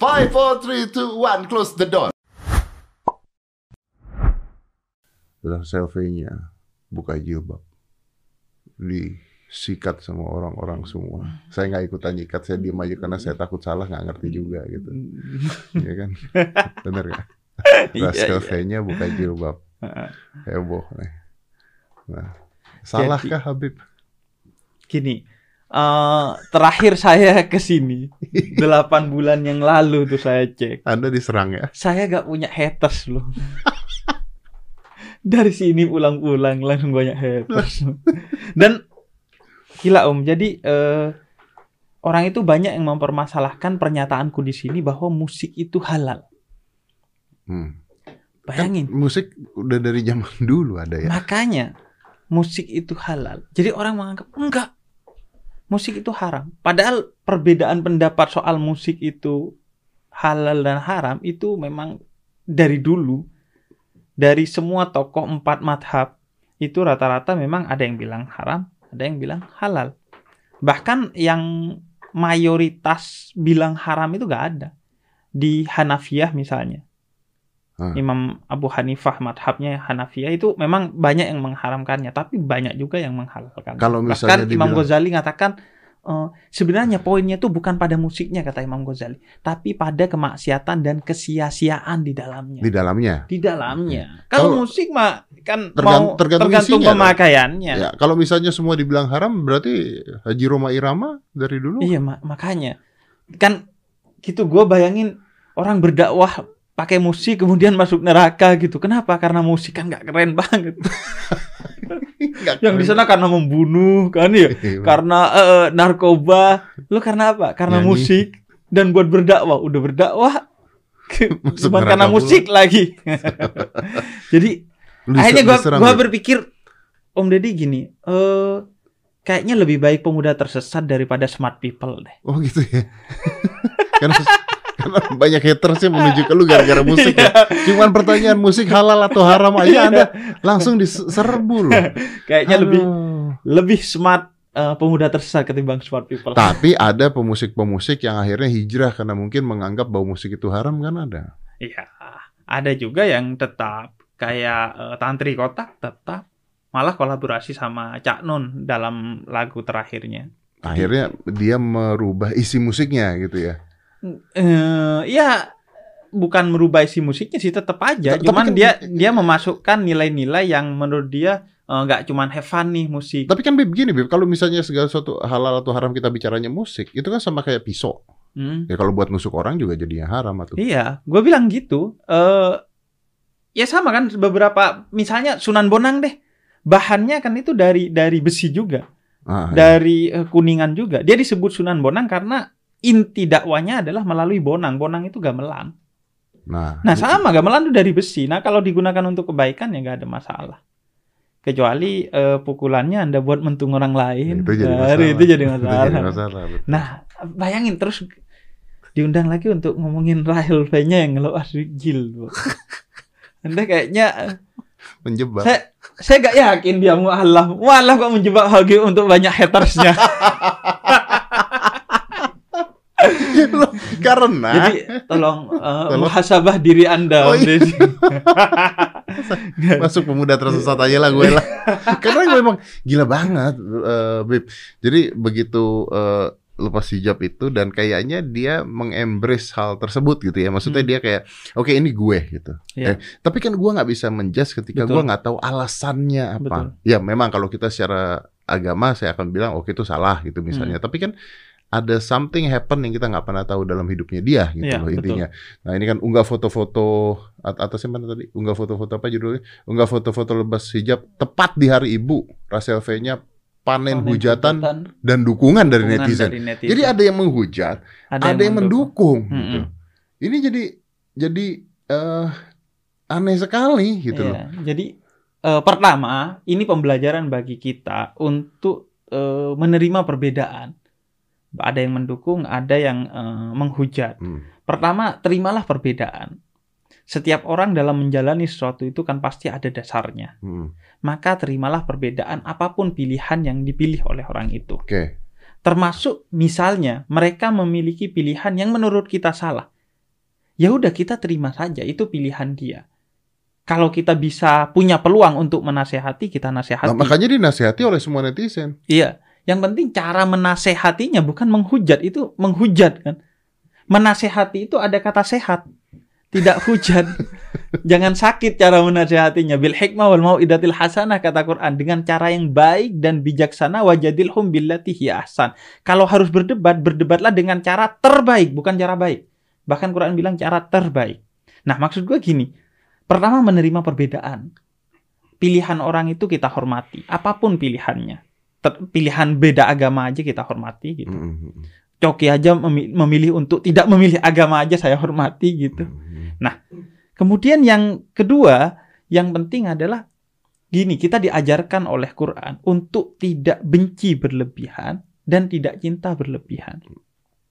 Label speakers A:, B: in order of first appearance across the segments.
A: Five, four, three, two, one, close the door. Dalam selfie-nya buka jilbab, disikat sama orang-orang semua. Saya nggak ikutan nyikat, saya diem aja karena saya takut salah, nggak ngerti juga gitu. Iya kan? Bener nggak? Nah,
B: Iya,
A: selfie-nya buka jilbab, heboh nih. Nah, salahkah Habib?
B: Gini, eh, terakhir saya ke sini 8 bulan yang lalu tuh saya cek.
A: Anda diserang ya?
B: Saya gak punya haters loh. Dari sini pulang-pulang langsung banyak haters. Dan gila Om, jadi eh, orang itu banyak yang mempermasalahkan pernyataanku di sini bahwa musik itu halal.
A: Hmm.
B: Bayangin.
A: Kan musik udah dari zaman dulu ada ya.
B: Makanya musik itu halal. Jadi orang menganggap enggak. Musik itu haram. Padahal perbedaan pendapat soal musik itu halal dan haram itu memang dari dulu dari semua tokoh empat madhab itu rata-rata memang ada yang bilang haram, ada yang bilang halal. Bahkan yang mayoritas bilang haram itu gak ada. Di Hanafiyah misalnya.
A: Hmm.
B: Imam Abu Hanifah madhabnya Hanafiyah itu memang banyak yang mengharamkannya, tapi banyak juga yang menghalalkan.
A: Kalau misalnya
B: Bahkan Imam
A: dibilang-
B: Ghazali ngatakan eh, sebenarnya poinnya itu bukan pada musiknya kata Imam Ghazali, tapi pada kemaksiatan dan kesia-siaan di dalamnya.
A: Di dalamnya.
B: Di dalamnya. Kalau
A: Kalau-
B: musik mah kan
A: Tergan-
B: mau
A: tergantung
B: tergantung
A: isinya
B: pemakaiannya.
A: Ya, kalau misalnya semua dibilang haram berarti Haji Roma Irama dari dulu
B: Iya ma- makanya kan gitu gue bayangin orang berdakwah pakai musik kemudian masuk neraka gitu. Kenapa? Karena musik kan nggak keren banget.
A: Nggak
B: Yang di sana karena membunuh kan ya,
A: Iya.
B: karena eh, narkoba. Lo karena apa? Karena
A: Nyanyi.
B: musik dan buat berdakwah. Udah berdakwah cuma karena
A: pula.
B: musik lagi. Jadi
A: Lu
B: akhirnya gua gua berpikir Om Deddy gini, eh kayaknya lebih baik pemuda tersesat daripada smart people deh.
A: Oh gitu ya. karena banyak haters yang menuju ke lu gara-gara musik ya. Cuman pertanyaan musik halal atau haram aja Anda langsung diserbu loh.
B: Kayaknya lebih
A: Aduh.
B: lebih smart eh, pemuda tersesat ketimbang smart people.
A: Tapi ada pemusik-pemusik yang akhirnya hijrah karena mungkin menganggap bahwa musik itu haram kan ada.
B: Iya, ada juga yang tetap kayak eh, Tantri Kotak tetap malah kolaborasi sama Cak Nun dalam lagu terakhirnya.
A: Akhirnya dia merubah isi musiknya gitu ya.
B: Eh, ya bukan merubah isi musiknya sih tetap aja, cuman
A: kan-
B: dia dia memasukkan nilai-nilai yang menurut dia eh, nggak cuman have fun nih musik.
A: Tapi kan begini Bib, kalau misalnya segala sesuatu halal atau haram kita bicaranya musik, itu kan sama kayak pisau.
B: Hmm.
A: Ya kalau buat nusuk orang juga jadinya haram atau.
B: Iya, gue bilang gitu. Eh, ya sama kan beberapa, misalnya Sunan Bonang deh, bahannya kan itu dari dari besi juga,
A: Ah, iya.
B: dari eh, kuningan juga. Dia disebut Sunan Bonang karena inti dakwanya adalah melalui bonang. Bonang itu gamelan.
A: Nah,
B: Nah sama gamelan itu dari besi. Nah kalau digunakan untuk kebaikan ya nggak ada masalah. Kecuali eh, pukulannya anda buat mentung orang lain,
A: itu jadi
B: Nah,
A: masalah.
B: itu jadi
A: Itu
B: masalah.
A: jadi masalah.
B: Nah, bayangin terus diundang lagi untuk ngomongin Rahel V-nya yang ngeluh Gil. Anda kayaknya eh,
A: menjebak.
B: saya saya gak yakin dia mualaf. Mualaf kok menjebak Hagi untuk banyak hatersnya.
A: Loh, karena
B: Jadi tolong, eh,
A: Tolong.
B: muhasabah diri Anda.
A: Oh, iya. Masuk pemuda tersesat aja lah gue lah. Karena gue memang gila banget, eh, Bib. Jadi begitu eh, lepas hijab itu dan kayaknya dia mengembrace hal tersebut gitu ya. Maksudnya
B: Hmm.
A: dia kayak, oke ini gue gitu.
B: Iya.
A: Eh, tapi kan gue nggak bisa menjudge ketika
B: Betul.
A: gue nggak tahu alasannya apa.
B: Betul.
A: Ya memang kalau kita secara agama saya akan bilang oke itu salah gitu misalnya.
B: Hmm.
A: Tapi kan ada something happen yang kita nggak pernah tahu dalam hidupnya dia gitu
B: Iya,
A: loh
B: betul.
A: intinya. Nah ini kan unggah foto-foto at atasnya mana tadi? Unggah foto-foto apa judulnya? Unggah foto-foto lepas hijab tepat di hari ibu. Rasel V-nya panen, hujatan dan dukungan dari
B: dukungan
A: netizen.
B: dari netizen.
A: Jadi ada yang menghujat, ada, yang mendukung. gitu.
B: Mm-mm.
A: Ini jadi jadi eh aneh sekali gitu loh.
B: Iya, Jadi eh, pertama, ini pembelajaran bagi kita untuk eh, menerima perbedaan. Ada yang mendukung, ada yang eh, menghujat.
A: Hmm.
B: Pertama, terimalah perbedaan. Setiap orang dalam menjalani sesuatu itu kan pasti ada dasarnya.
A: Hmm.
B: Maka terimalah perbedaan apa pun pilihan yang dipilih oleh orang itu.
A: Oke.
B: Termasuk misalnya mereka memiliki pilihan yang menurut kita salah. ya udah kita terima saja itu pilihan dia. Kalau kita bisa punya peluang untuk menasehati, kita nasehati.
A: Nah, makanya dinasehati oleh semua netizen.
B: Iya, yang penting cara menasehatinya bukan menghujat, itu menghujat kan. Menasehati itu ada kata sehat, tidak hujat. Jangan sakit cara menasehatinya. Bil hikmah wal mau'idatil hasanah kata Quran dengan cara yang baik dan bijaksana wajadilhum billati hiya ahsan. Kalau harus berdebat, berdebatlah dengan cara terbaik, bukan cara baik. Bahkan Quran bilang cara terbaik. Nah, maksud gue gini. Pertama menerima perbedaan. Pilihan orang itu kita hormati, apa pun pilihannya. Ter- pilihan beda agama aja kita hormati gitu.
A: Mm, mm, mm.
B: Coki aja memi- memilih untuk tidak memilih agama aja saya hormati gitu.
A: Mm.
B: Kemudian yang kedua, yang penting adalah gini, kita diajarkan oleh Quran untuk tidak benci berlebihan dan tidak cinta berlebihan.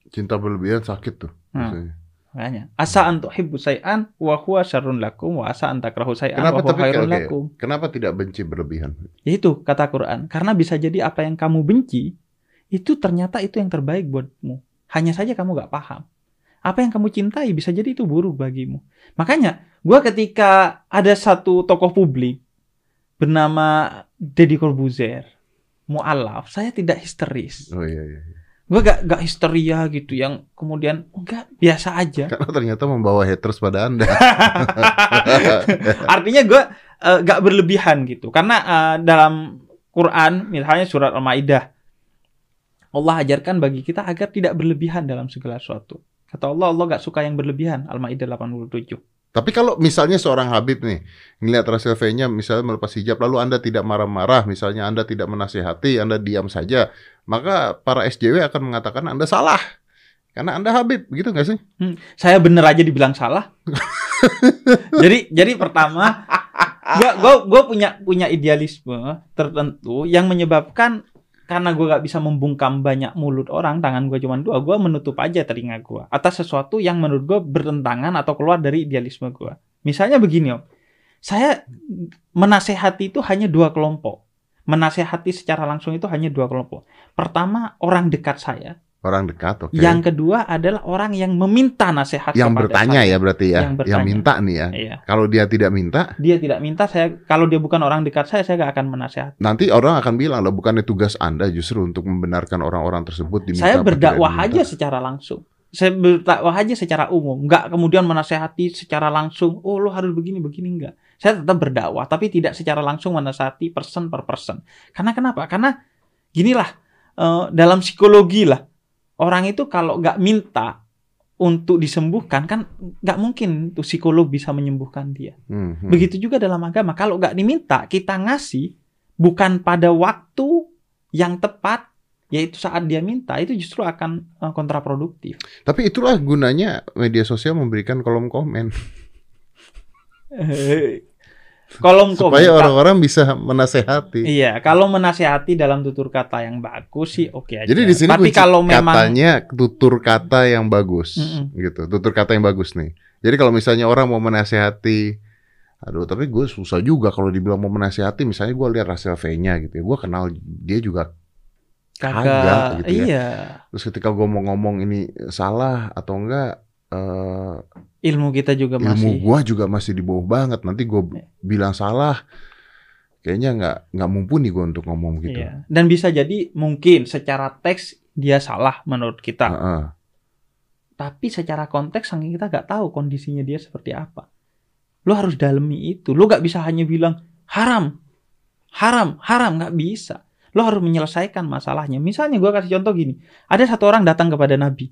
A: Cinta berlebihan sakit tuh.
B: Hmm. Makanya, asa an tuhibbu say'an wa huwa syarrun lakum wa asa an takrahu say'an
A: Kenapa
B: wa huwa khairun lakum.
A: Kenapa tidak benci berlebihan?
B: Itu kata Quran, karena bisa jadi apa yang kamu benci itu ternyata itu yang terbaik buatmu. Hanya saja kamu gak paham. Apa yang kamu cintai bisa jadi itu buruk bagimu. Makanya, gua ketika ada satu tokoh publik bernama Deddy Corbuzier, mualaf, saya tidak histeris.
A: Oh iya iya.
B: Gue gak, gak histeria gitu yang kemudian enggak biasa aja.
A: Karena ternyata membawa haters pada Anda.
B: Artinya gue eh, gak berlebihan gitu. Karena eh, dalam Quran, misalnya surat Al-Maidah, Allah ajarkan bagi kita agar tidak berlebihan dalam segala sesuatu. Kata Allah, Allah gak suka yang berlebihan. Al-Maidah 87.
A: Tapi kalau misalnya seorang Habib nih ngelihat Rasul V-nya misalnya melepas hijab lalu Anda tidak marah-marah, misalnya Anda tidak menasehati, Anda diam saja, maka para SJW akan mengatakan Anda salah. Karena Anda Habib, gitu nggak sih?
B: Saya bener aja dibilang salah. jadi jadi pertama, gua gua gua punya punya idealisme tertentu yang menyebabkan karena gue gak bisa membungkam banyak mulut orang, tangan gue cuma dua, gue menutup aja telinga gue atas sesuatu yang menurut gue bertentangan atau keluar dari idealisme gue. Misalnya begini om, saya menasehati itu hanya dua kelompok. Menasehati secara langsung itu hanya dua kelompok. Pertama orang dekat saya,
A: Orang dekat, oke.
B: yang kedua adalah orang yang meminta nasihat
A: Yang bertanya
B: saya.
A: ya berarti ya,
B: Yang
A: yang, minta nih ya.
B: Iya.
A: Kalau dia tidak minta,
B: Dia tidak minta saya kalau dia bukan orang dekat saya saya gak akan menasehati.
A: nanti orang akan bilang loh bukannya tugas Anda justru untuk membenarkan orang-orang tersebut diminta
B: Saya berdakwah aja secara langsung. Saya berdakwah aja secara umum, nggak kemudian menasehati secara langsung. Oh lo harus begini begini nggak. Saya tetap berdakwah, tapi tidak secara langsung menasehati person per person. Karena kenapa? Karena ginilah eh, dalam psikologi lah orang itu kalau nggak minta untuk disembuhkan kan nggak mungkin tuh psikolog bisa menyembuhkan dia.
A: Hmm, hmm.
B: Begitu juga dalam agama. Kalau nggak diminta, kita ngasih bukan pada waktu yang tepat, yaitu saat dia minta, itu justru akan eh, kontraproduktif.
A: Tapi itulah gunanya media sosial memberikan kolom komen
B: Kolom
A: supaya
B: komentar.
A: orang-orang bisa menasehati.
B: Iya, kalau menasehati dalam tutur kata yang bagus sih oke aja.
A: Jadi di sini
B: Tapi kalau memang
A: katanya tutur kata yang bagus,
B: Mm-mm.
A: gitu. Tutur kata yang bagus nih. Jadi kalau misalnya orang mau menasehati, aduh, tapi gue susah juga kalau dibilang mau menasehati. Misalnya gue lihat Russell V-nya gitu ya, gue kenal dia juga.
B: kagak,
A: gitu ya.
B: iya,
A: Terus ketika gue mau ngomong ini salah atau enggak, eh,
B: ilmu kita juga
A: ilmu
B: masih
A: gue juga masih di bawah banget. Nanti gue
B: Iya.
A: bilang salah, kayaknya nggak nggak mumpuni gue untuk ngomong gitu.
B: Iya. Dan bisa jadi mungkin secara teks dia salah menurut kita.
A: Heeh.
B: Tapi secara konteks saking kita nggak tahu kondisinya dia seperti apa. Lo harus dalemi itu. Lo nggak bisa hanya bilang haram, haram, haram nggak bisa. Lo harus menyelesaikan masalahnya. Misalnya gue kasih contoh gini. Ada satu orang datang kepada Nabi.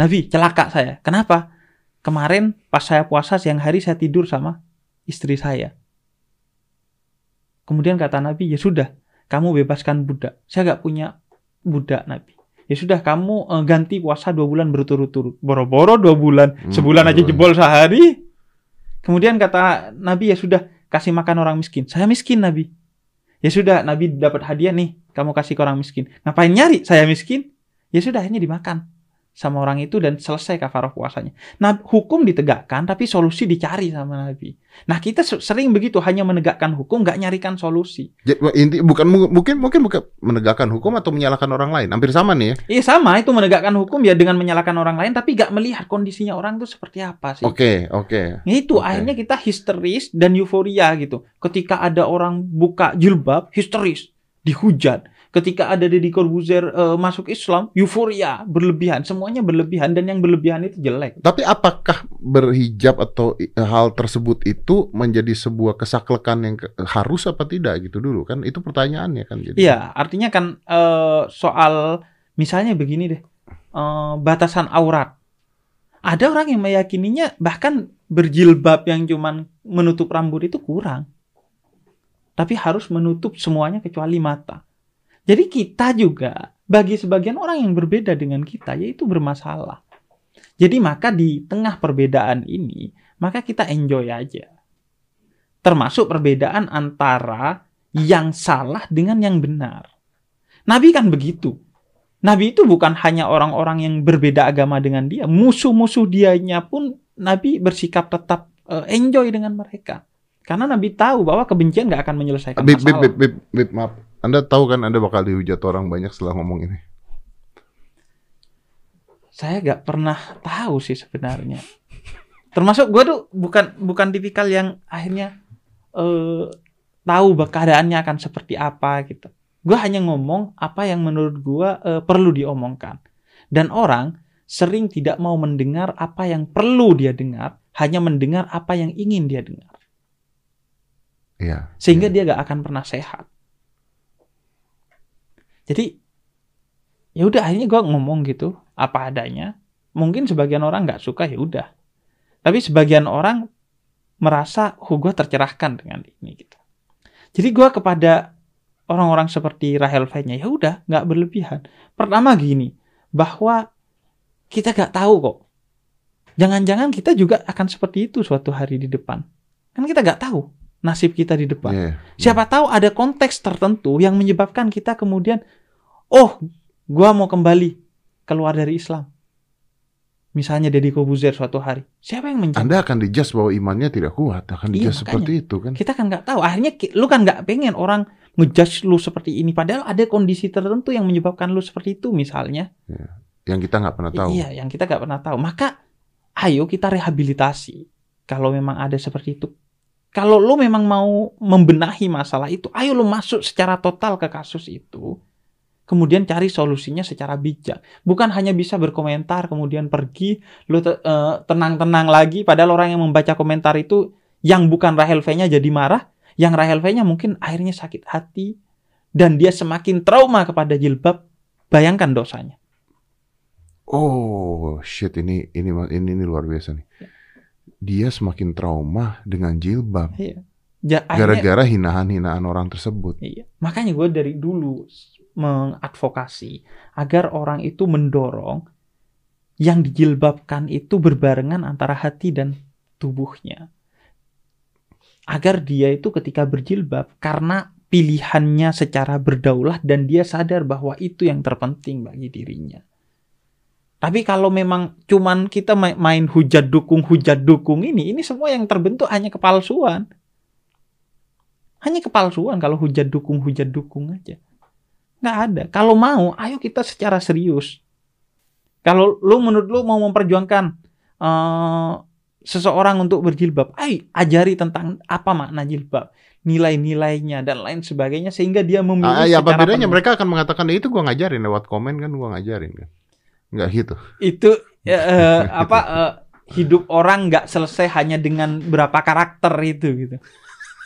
B: Nabi celaka saya. Kenapa? Kemarin pas saya puasa siang hari saya tidur sama istri saya. Kemudian kata Nabi, ya sudah, kamu bebaskan budak. Saya nggak punya budak Nabi. Ya sudah, kamu eh, ganti puasa dua bulan berturut-turut. Boro-boro dua bulan,
A: Hmm,
B: sebulan aja jebol sehari. Kemudian kata Nabi, ya sudah, kasih makan orang miskin. Saya miskin Nabi. Ya sudah, Nabi dapat hadiah nih, kamu kasih ke orang miskin. Ngapain nyari? Saya miskin. Ya sudah, ini dimakan. Sama orang itu dan selesai kafarah puasanya. Nah, hukum ditegakkan tapi solusi dicari sama Nabi. Nah, kita se- sering begitu hanya menegakkan hukum nggak nyarikan solusi.
A: Jadi, inti bukan mungkin mungkin bukan menegakkan hukum atau menyalahkan orang lain. Hampir sama nih ya.
B: Iya sama itu menegakkan hukum ya dengan menyalahkan orang lain tapi nggak melihat kondisinya orang itu seperti apa sih.
A: Oke, oke.
B: Ya itu
A: Oke.
B: akhirnya kita histeris dan euforia gitu. Ketika ada orang buka jilbab, histeris, dihujat. Ketika ada Deddy Corbuzier eh, masuk Islam, euforia, berlebihan, semuanya berlebihan dan yang berlebihan itu jelek.
A: Tapi apakah berhijab atau i- hal tersebut itu menjadi sebuah kesaklekan yang ke- harus apa tidak gitu dulu kan? Itu pertanyaannya kan jadi.
B: Iya, artinya kan eh, soal misalnya begini deh, eh, batasan aurat. Ada orang yang meyakininya bahkan berjilbab yang cuman menutup rambut itu kurang. Tapi harus menutup semuanya kecuali mata. Jadi kita juga bagi sebagian orang yang berbeda dengan kita yaitu bermasalah. Jadi maka di tengah perbedaan ini, maka kita enjoy aja. Termasuk perbedaan antara yang salah dengan yang benar. Nabi kan begitu. Nabi itu bukan hanya orang-orang yang berbeda agama dengan dia, musuh-musuh dianya pun Nabi bersikap tetap eh, enjoy dengan mereka. Karena Nabi tahu bahwa kebencian nggak akan menyelesaikan
A: bib,
B: masalah.
A: bib, bib, bib, maaf. Anda tahu kan Anda bakal dihujat orang banyak setelah ngomong ini.
B: Saya nggak pernah tahu sih sebenarnya. Termasuk gue tuh bukan bukan tipikal yang akhirnya eh, tahu keadaannya akan seperti apa gitu. Gue hanya ngomong apa yang menurut gue eh, perlu diomongkan. Dan orang sering tidak mau mendengar apa yang perlu dia dengar, hanya mendengar apa yang ingin dia dengar.
A: Iya.
B: Sehingga
A: iya.
B: dia gak akan pernah sehat. Jadi ya udah akhirnya gue ngomong gitu apa adanya. Mungkin sebagian orang nggak suka ya udah. Tapi sebagian orang merasa, oh gue tercerahkan dengan ini gitu. Jadi gue kepada orang-orang seperti Rahel V-nya ya udah nggak berlebihan. Pertama gini, bahwa kita nggak tahu kok. Jangan-jangan kita juga akan seperti itu suatu hari di depan. Kan kita nggak tahu nasib kita di depan.
A: Iya.
B: Siapa tahu ada konteks tertentu yang menyebabkan kita kemudian, oh, gua mau kembali keluar dari Islam. Misalnya Deddy Kobuzer suatu hari. Siapa yang menjamin?
A: Anda akan dijudge bahwa imannya tidak kuat, akan
B: Iya,
A: dijudge
B: makanya.
A: seperti itu kan?
B: Kita kan nggak tahu. Akhirnya lu kan nggak pengen orang ngejudge lu seperti ini. Padahal ada kondisi tertentu yang menyebabkan lu seperti itu misalnya.
A: Yang kita nggak pernah tahu.
B: Iya, yang kita nggak pernah tahu. Maka ayo kita rehabilitasi. Kalau memang ada seperti itu. Kalau lu memang mau membenahi masalah itu, ayo lu masuk secara total ke kasus itu. Kemudian cari solusinya secara bijak. Bukan hanya bisa berkomentar kemudian pergi, lu eh, tenang-tenang lagi padahal orang yang membaca komentar itu yang bukan Rahel V-nya jadi marah, yang Rahel V-nya mungkin akhirnya sakit hati dan dia semakin trauma kepada jilbab. Bayangkan dosanya.
A: Oh shit ini ini ini, ini luar biasa nih. Dia semakin trauma dengan jilbab
B: Iya. Ja,
A: gara-gara hinaan-hinaan orang tersebut.
B: Iya. Makanya gue dari dulu mengadvokasi agar orang itu mendorong yang dijilbabkan itu berbarengan antara hati dan tubuhnya. Agar dia itu ketika berjilbab karena pilihannya secara berdaulat dan dia sadar bahwa itu yang terpenting bagi dirinya. Tapi kalau memang cuman kita ma- main hujat dukung hujat dukung ini, ini semua yang terbentuk hanya kepalsuan. Hanya kepalsuan kalau hujat dukung hujat dukung aja. Nggak ada. Kalau mau, ayo kita secara serius. Kalau lu menurut lu mau memperjuangkan eh, seseorang untuk berjilbab, ayo ajari tentang apa makna jilbab, nilai-nilainya dan lain sebagainya sehingga dia memilih
A: Ah, ya apa
B: secara
A: bedanya?
B: penuh.
A: Mereka akan mengatakan "Ya, itu gua ngajarin lewat komen kan gua ngajarin kan. Nggak gitu.
B: itu ya, eh, apa eh, hidup orang nggak selesai hanya dengan berapa karakter itu gitu.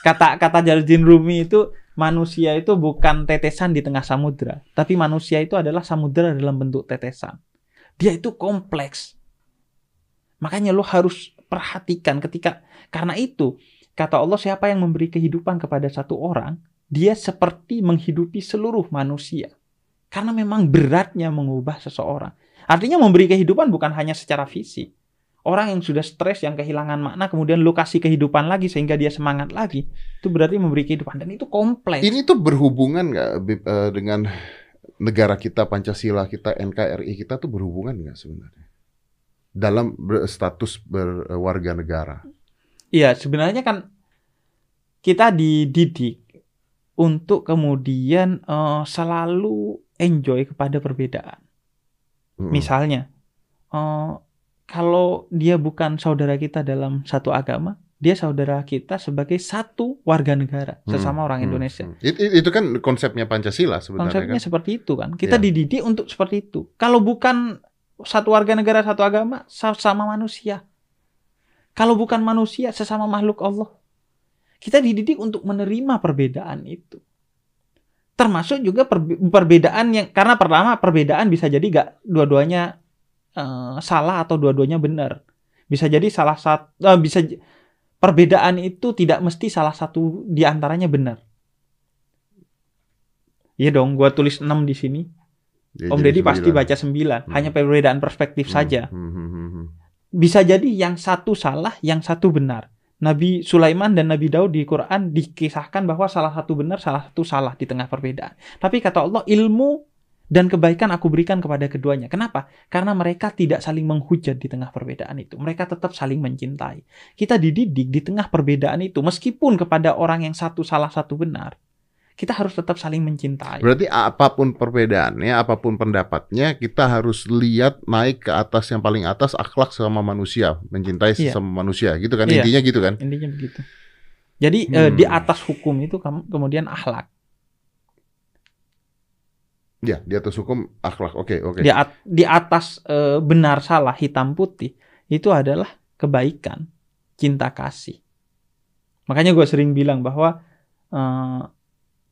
B: Kata kata Jaldin Rumi itu manusia itu bukan tetesan di tengah samudra, tapi manusia itu adalah samudra dalam bentuk tetesan. Dia itu kompleks. Makanya lo harus perhatikan ketika karena itu kata Allah siapa yang memberi kehidupan kepada satu orang, dia seperti menghidupi seluruh manusia. Karena memang beratnya mengubah seseorang. Artinya memberi kehidupan bukan hanya secara fisik. Orang yang sudah stres, yang kehilangan makna, kemudian lu kasih kehidupan lagi sehingga dia semangat lagi. Itu berarti memberi kehidupan. Dan itu kompleks.
A: Ini tuh berhubungan nggak eh, dengan negara kita Pancasila kita NKRI kita tuh berhubungan nggak sebenarnya dalam ber- status berwarga negara?
B: Iya, sebenarnya kan kita dididik untuk kemudian eh, selalu enjoy kepada perbedaan.
A: Mm-mm.
B: Misalnya, eh, kalau dia bukan saudara kita dalam satu agama, dia saudara kita sebagai satu warga negara, sesama
A: Hmm,
B: orang
A: hmm,
B: Indonesia.
A: hmm. It- it- itu kan konsepnya Pancasila sebenarnya
B: Konsepnya
A: kan.
B: seperti itu kan. Kita
A: Iya.
B: dididik untuk seperti itu. Kalau bukan satu warga negara, satu agama, sama manusia. Kalau bukan manusia, sesama makhluk Allah. Kita dididik untuk menerima perbedaan itu. Termasuk juga perbe- perbedaan yang karena pertama perbedaan bisa jadi gak dua-duanya eh, salah atau dua-duanya benar. Bisa jadi salah satu bisa j- perbedaan itu tidak mesti salah satu di antaranya benar. Iya dong, gua tulis 6 di sini.
A: Ya,
B: Om Deddy pasti baca 9.
A: Hmm.
B: Hanya perbedaan perspektif
A: Hmm,
B: saja.
A: hmm, hmm, hmm.
B: Bisa jadi yang satu salah, yang satu benar. Nabi Sulaiman dan Nabi Daud di Quran dikisahkan bahwa salah satu benar, salah satu salah di tengah perbedaan. Tapi kata Allah, ilmu dan kebaikan aku berikan kepada keduanya. Kenapa? Karena mereka tidak saling menghujat di tengah perbedaan itu. Mereka tetap saling mencintai. Kita dididik di tengah perbedaan itu, meskipun kepada orang yang satu salah satu benar, kita harus tetap saling mencintai.
A: Berarti apa pun perbedaannya, apa pun pendapatnya, kita harus lihat naik ke atas yang paling atas akhlak sama manusia, mencintai
B: Iya.
A: sesama manusia, gitu kan
B: Iya.
A: intinya gitu kan?
B: Intinya begitu. Jadi eh,
A: Hmm.
B: di atas hukum itu kemudian akhlak.
A: Ya, di atas hukum akhlak. Oke, oke.
B: Di, at- di atas eh, benar salah hitam putih itu adalah kebaikan, cinta kasih. Makanya gue sering bilang bahwa eh,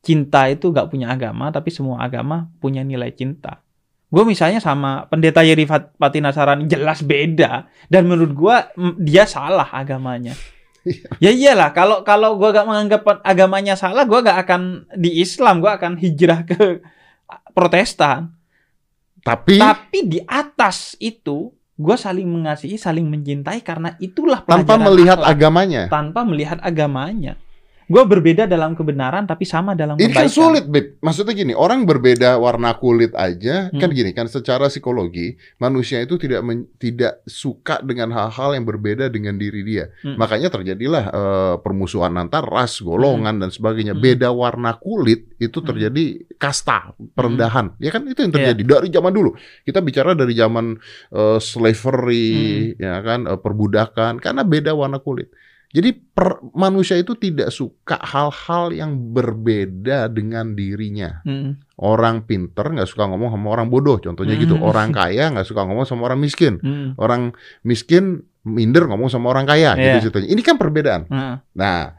B: cinta itu gak punya agama, tapi semua agama punya nilai cinta. Gue misalnya sama pendeta Yeri Fatina Sarani jelas beda dan menurut gue dia salah agamanya. ya iyalah kalau kalau gue gak menganggap agamanya salah, gue gak akan di Islam, gue akan hijrah ke Protestan.
A: Tapi
B: Tapi di atas itu, gue saling mengasihi, saling mencintai karena itulah
A: tanpa melihat
B: akhlak.
A: agamanya.
B: tanpa melihat agamanya. Gue berbeda dalam kebenaran, tapi sama dalam
A: Ini
B: kebaikan.
A: kan sulit, Beb. Maksudnya gini, orang berbeda warna kulit aja, kan
B: Hmm.
A: gini kan secara psikologi, manusia itu tidak men- tidak suka dengan hal-hal yang berbeda dengan diri dia.
B: Hmm.
A: Makanya terjadilah eh, permusuhan antar ras, golongan dan sebagainya.
B: Hmm.
A: Beda warna kulit itu
B: Hmm.
A: terjadi kasta, perendahan. Ya kan itu yang
B: Iya.
A: terjadi dari zaman dulu. Kita bicara dari zaman eh, slavery,
B: Hmm.
A: ya kan, eh, perbudakan karena beda warna kulit. Jadi per- manusia itu tidak suka hal-hal yang berbeda dengan dirinya.
B: Hmm.
A: Orang pinter nggak suka ngomong sama orang bodoh, contohnya gitu.
B: Hmm.
A: Orang kaya nggak suka ngomong sama orang miskin.
B: Hmm.
A: Orang miskin minder ngomong sama orang kaya,
B: Iya.
A: gitu ceritanya. Ini kan perbedaan.
B: Nah,
A: Nah,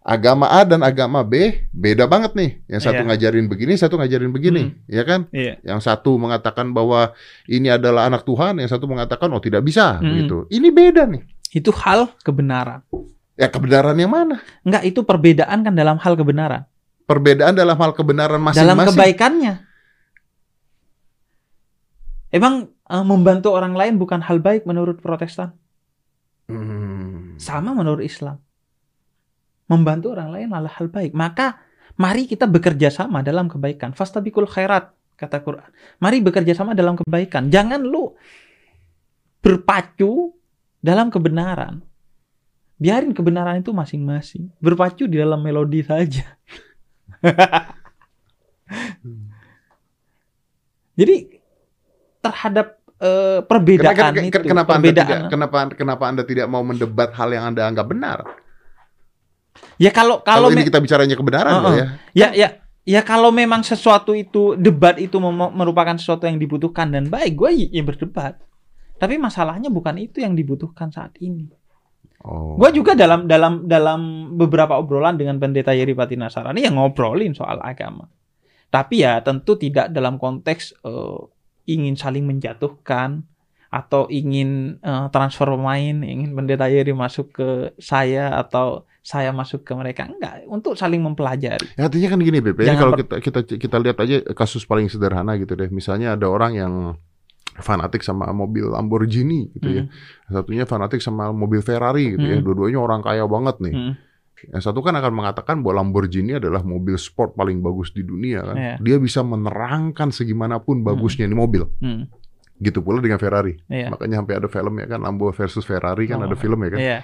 A: agama A dan agama B beda banget nih. Yang satu
B: Iya.
A: ngajarin begini, satu ngajarin begini, ya kan?
B: iya.
A: Yang satu mengatakan bahwa ini adalah anak Tuhan, yang satu mengatakan oh tidak bisa,
B: Hmm.
A: begitu. Ini beda nih.
B: Itu hal kebenaran.
A: Ya kebenaran yang mana?
B: Enggak, itu perbedaan kan dalam hal kebenaran.
A: Perbedaan dalam hal kebenaran
B: dalam
A: masing-masing.
B: kebaikannya. Emang eh, membantu orang lain bukan hal baik menurut Protestan?
A: Hmm.
B: Sama menurut Islam. Membantu orang lain adalah hal baik. Maka mari kita bekerja sama dalam kebaikan. Fastabikul khairat kata Quran. Mari bekerja sama dalam kebaikan. Jangan lu berpacu dalam kebenaran. Biarin kebenaran itu masing-masing. Berpacu di dalam melodi saja. Jadi terhadap eh, perbedaan
A: Kenapa,
B: itu,
A: kenapa, anda
B: perbedaan.
A: tidak, kenapa, kenapa anda tidak mau mendebat hal yang anda anggap benar?
B: Ya kalau
A: Kalau,
B: kalau
A: ini kita bicaranya kebenaran loh
B: Uh-uh.
A: ya.
B: ya ya ya kalau memang sesuatu itu debat itu merupakan sesuatu yang dibutuhkan dan baik, gue ya berdebat. Tapi masalahnya bukan itu yang dibutuhkan saat ini.
A: Oh.
B: Gue juga dalam dalam dalam beberapa obrolan dengan pendeta Yeri Patina Sarani yang ngobrolin soal agama. Tapi ya tentu tidak dalam konteks eh, ingin saling menjatuhkan atau ingin eh, transfer pemain, ingin pendeta Yeri masuk ke saya atau saya masuk ke mereka. Enggak, untuk saling mempelajari.
A: Ya, artinya kan gini. Ini
B: Jangan
A: kalau kita kita kita lihat aja kasus paling sederhana gitu deh. Misalnya ada orang yang fanatik sama mobil Lamborghini gitu ya.
B: Hmm.
A: Satunya fanatik sama mobil Ferrari gitu ya.
B: Hmm.
A: Dua-duanya orang kaya banget nih.
B: Hmm.
A: Yang satu kan akan mengatakan bahwa Lamborghini adalah mobil sport paling bagus di dunia kan.
B: Iya.
A: Dia bisa menerangkan segimanapun bagusnya ini mobil.
B: Hmm.
A: Gitu pula dengan Ferrari.
B: Iya.
A: Makanya sampai ada film ya kan Lambo versus Ferrari kan
B: Oh.
A: ada film ya kan.
B: Iya.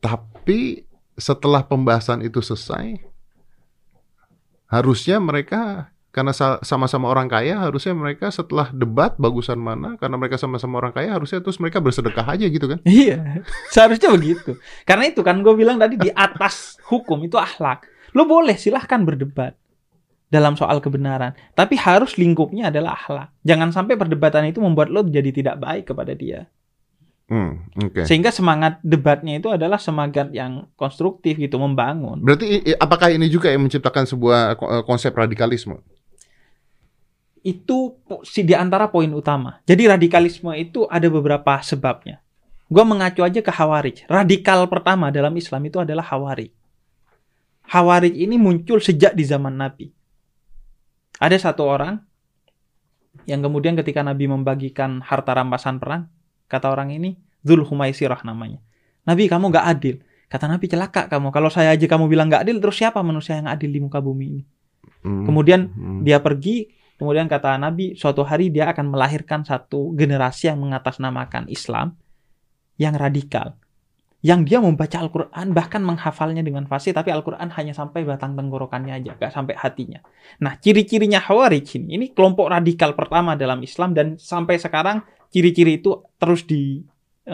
A: Tapi setelah pembahasan itu selesai, harusnya mereka karena sa- sama-sama orang kaya, harusnya mereka setelah debat bagusan mana, karena mereka sama-sama orang kaya, harusnya terus mereka bersedekah aja gitu kan?
B: Iya, seharusnya begitu. Karena itu kan gue bilang tadi di atas hukum itu akhlak. Lo boleh silahkan berdebat dalam soal kebenaran, tapi harus lingkupnya adalah akhlak. Jangan sampai perdebatan itu membuat lo jadi tidak baik kepada dia.
A: Hmm, oke.
B: Sehingga semangat debatnya itu adalah semangat yang konstruktif gitu, membangun.
A: Berarti apakah ini juga yang menciptakan sebuah ko- konsep radikalisme?
B: Itu si di antara poin utama. Jadi radikalisme itu ada beberapa sebabnya. Gue mengacu aja ke Hawarij. Radikal pertama dalam Islam itu adalah Hawarij. Hawarij ini muncul sejak di zaman Nabi. Ada satu orang yang kemudian ketika Nabi membagikan harta rampasan perang, kata orang ini Dzul Humaisirah namanya. Nabi kamu gak adil. Kata Nabi celaka kamu. Kalau saya aja kamu bilang gak adil, terus siapa manusia yang adil di muka bumi ini?
A: Hmm,
B: Kemudian
A: hmm.
B: dia pergi, kemudian kata Nabi, suatu hari dia akan melahirkan satu generasi yang mengatasnamakan Islam yang radikal. Yang dia membaca Al-Quran, bahkan menghafalnya dengan fasih, tapi Al-Quran hanya sampai batang tenggorokannya aja, gak sampai hatinya. Nah, ciri-cirinya Khawarij ini, ini kelompok radikal pertama dalam Islam, dan sampai sekarang ciri-ciri itu terus dijaga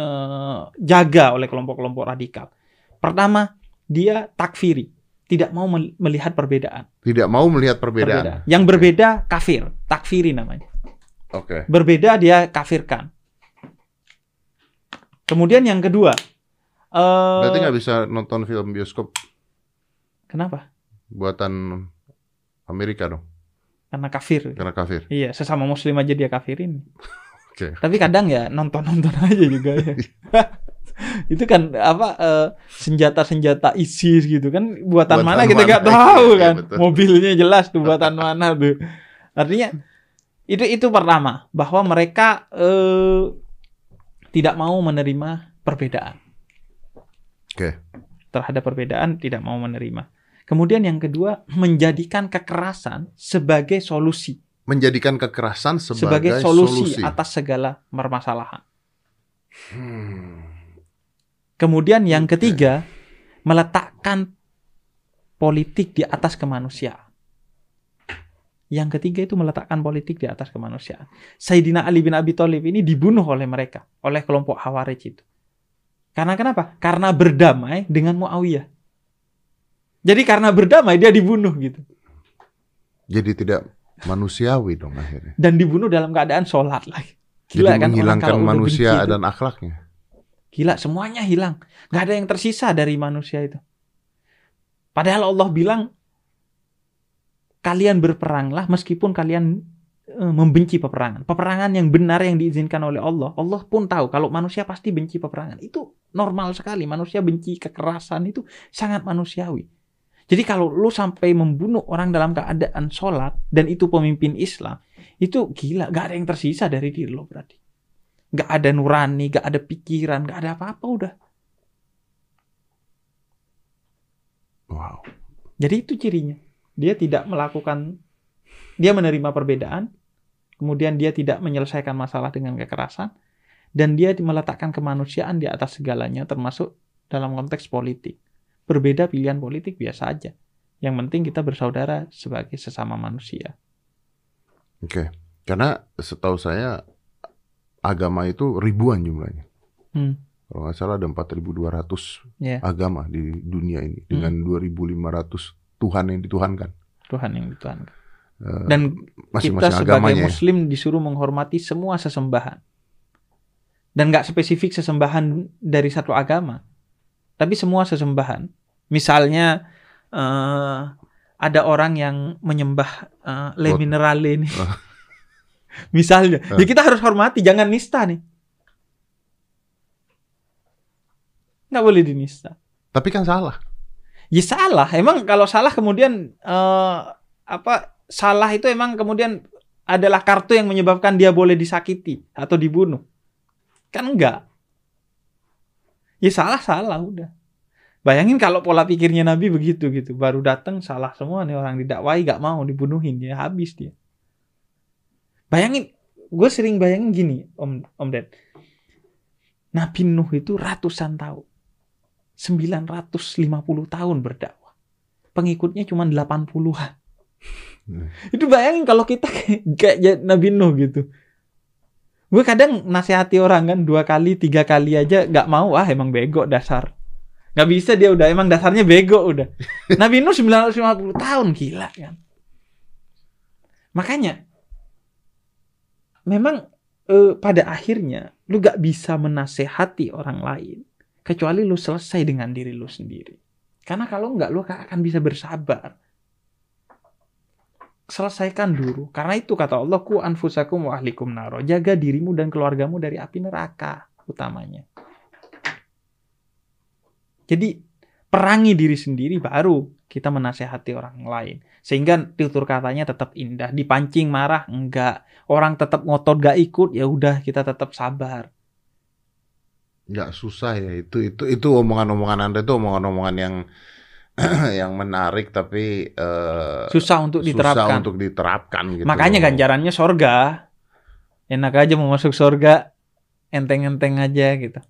B: oleh kelompok-kelompok radikal. Pertama, dia takfiri, tidak mau mel- melihat perbedaan
A: tidak mau melihat perbedaan.
B: berbeda. Yang berbeda kafir, takfiri namanya.
A: Oke.
B: Berbeda dia kafirkan. Kemudian yang kedua, eh
A: Berarti nggak bisa nonton film bioskop
B: kenapa?
A: buatan Amerika dong,
B: Karena kafir.
A: karena kafir.
B: Iya, sesama muslim aja dia kafirin.
A: Oke.
B: Tapi kadang ya nonton-nonton aja juga ya. Itu kan apa eh, senjata-senjata ISIS gitu kan buatan,
A: Buatan
B: mana kita nggak tahu
A: iya,
B: kan.
A: betul.
B: Mobilnya jelas tuh buatan mana tuh. Artinya itu itu pertama bahwa mereka eh, tidak mau menerima perbedaan.
A: Oke.
B: Terhadap perbedaan tidak mau menerima. Kemudian yang kedua menjadikan kekerasan sebagai solusi,
A: Menjadikan kekerasan
B: sebagai,
A: sebagai,
B: solusi, atas segala permasalahan.
A: Hmm.
B: Kemudian yang ketiga, meletakkan politik di atas kemanusiaan. Yang ketiga itu meletakkan politik di atas kemanusiaan. Sayyidina Ali bin Abi Thalib ini dibunuh oleh mereka, oleh kelompok Khawarij itu. Karena kenapa? Karena berdamai dengan Muawiyah. Jadi karena berdamai dia dibunuh gitu.
A: Jadi tidak manusiawi dong akhirnya.
B: Dan dibunuh dalam keadaan sholat lagi.
A: Jadi
B: Gila kan orang
A: menghilangkan manusia dan akhlaknya.
B: Gila, semuanya hilang. Gak ada yang tersisa dari manusia itu. Padahal Allah bilang, kalian berperanglah meskipun kalian eh, membenci peperangan. Peperangan yang benar yang diizinkan oleh Allah. Allah pun tahu kalau manusia pasti benci peperangan. Itu normal sekali. Manusia benci kekerasan itu sangat manusiawi. Jadi kalau lu sampai membunuh orang dalam keadaan sholat dan itu pemimpin Islam, itu gila. Gak ada yang tersisa dari diri lo berarti. Gak ada nurani, gak ada pikiran, gak ada apa-apa udah.
A: Wow.
B: Jadi itu cirinya. Dia tidak melakukan, dia menerima perbedaan, kemudian dia tidak menyelesaikan masalah dengan kekerasan, dan dia meletakkan kemanusiaan di atas segalanya, termasuk dalam konteks politik. Berbeda pilihan politik biasa aja. Yang penting kita bersaudara sebagai sesama manusia.
A: Oke. Karena setahu saya agama itu ribuan jumlahnya.
B: Hmm.
A: Kalau nggak salah ada 4.200
B: Ya.
A: agama di dunia ini dengan 2.500 Tuhan yang dituhankan.
B: Tuhan yang Tuhan.
A: Eh,
B: Dan kita
A: masing-masing
B: sebagai
A: agamanya. ya.
B: muslim disuruh menghormati semua sesembahan. Dan nggak spesifik sesembahan dari satu agama. Tapi semua sesembahan. Misalnya eh, ada orang yang menyembah eh, le minerale ini. Misalnya,
A: Ah.
B: ya kita harus hormati, jangan nista nih. Nggak boleh dinista.
A: Tapi kan salah.
B: Ya salah. Emang kalau salah kemudian eh, apa salah itu emang kemudian adalah kartu yang menyebabkan dia boleh disakiti atau dibunuh. Kan enggak. Ya salah salah udah. Bayangin kalau pola pikirnya Nabi begitu gitu, baru datang salah semua nih orang didakwai gak mau dibunuhin dia habis dia. Bayangin, gue sering bayangin gini, Om Om Ded. Nabi Nuh itu ratusan tahun, 950 tahun berdakwah, pengikutnya cuma 80-an.
A: Hmm.
B: Itu bayangin kalau kita kayak, kayak Nabi Nuh gitu. Gue kadang nasihati orang kan dua kali, tiga kali aja gak mau, ah emang bego dasar nggak bisa dia udah emang dasarnya bego udah Nabi Nuh 950 tahun gila kan makanya memang eh, pada akhirnya lu gak bisa menasehati orang lain kecuali lu selesai dengan diri lu sendiri. Karena kalau nggak lu akan bisa bersabar. Selesaikan dulu. Karena itu kata Allah ku anfusakum wa ahlikum naro jaga dirimu dan keluargamu dari api neraka utamanya. Jadi perangi diri sendiri baru kita menasehati orang lain. Sehingga tutur katanya tetap indah. Dipancing marah enggak. Orang tetap ngotot gak ikut ya udah kita tetap sabar.
A: Nggak susah ya itu itu itu omongan-omongan anda itu omongan-omongan yang yang menarik tapi uh,
B: susah untuk diterapkan.
A: Susah untuk diterapkan gitu.
B: Makanya ganjarannya sorga. Enak aja mau masuk sorga, enteng-enteng aja gitu.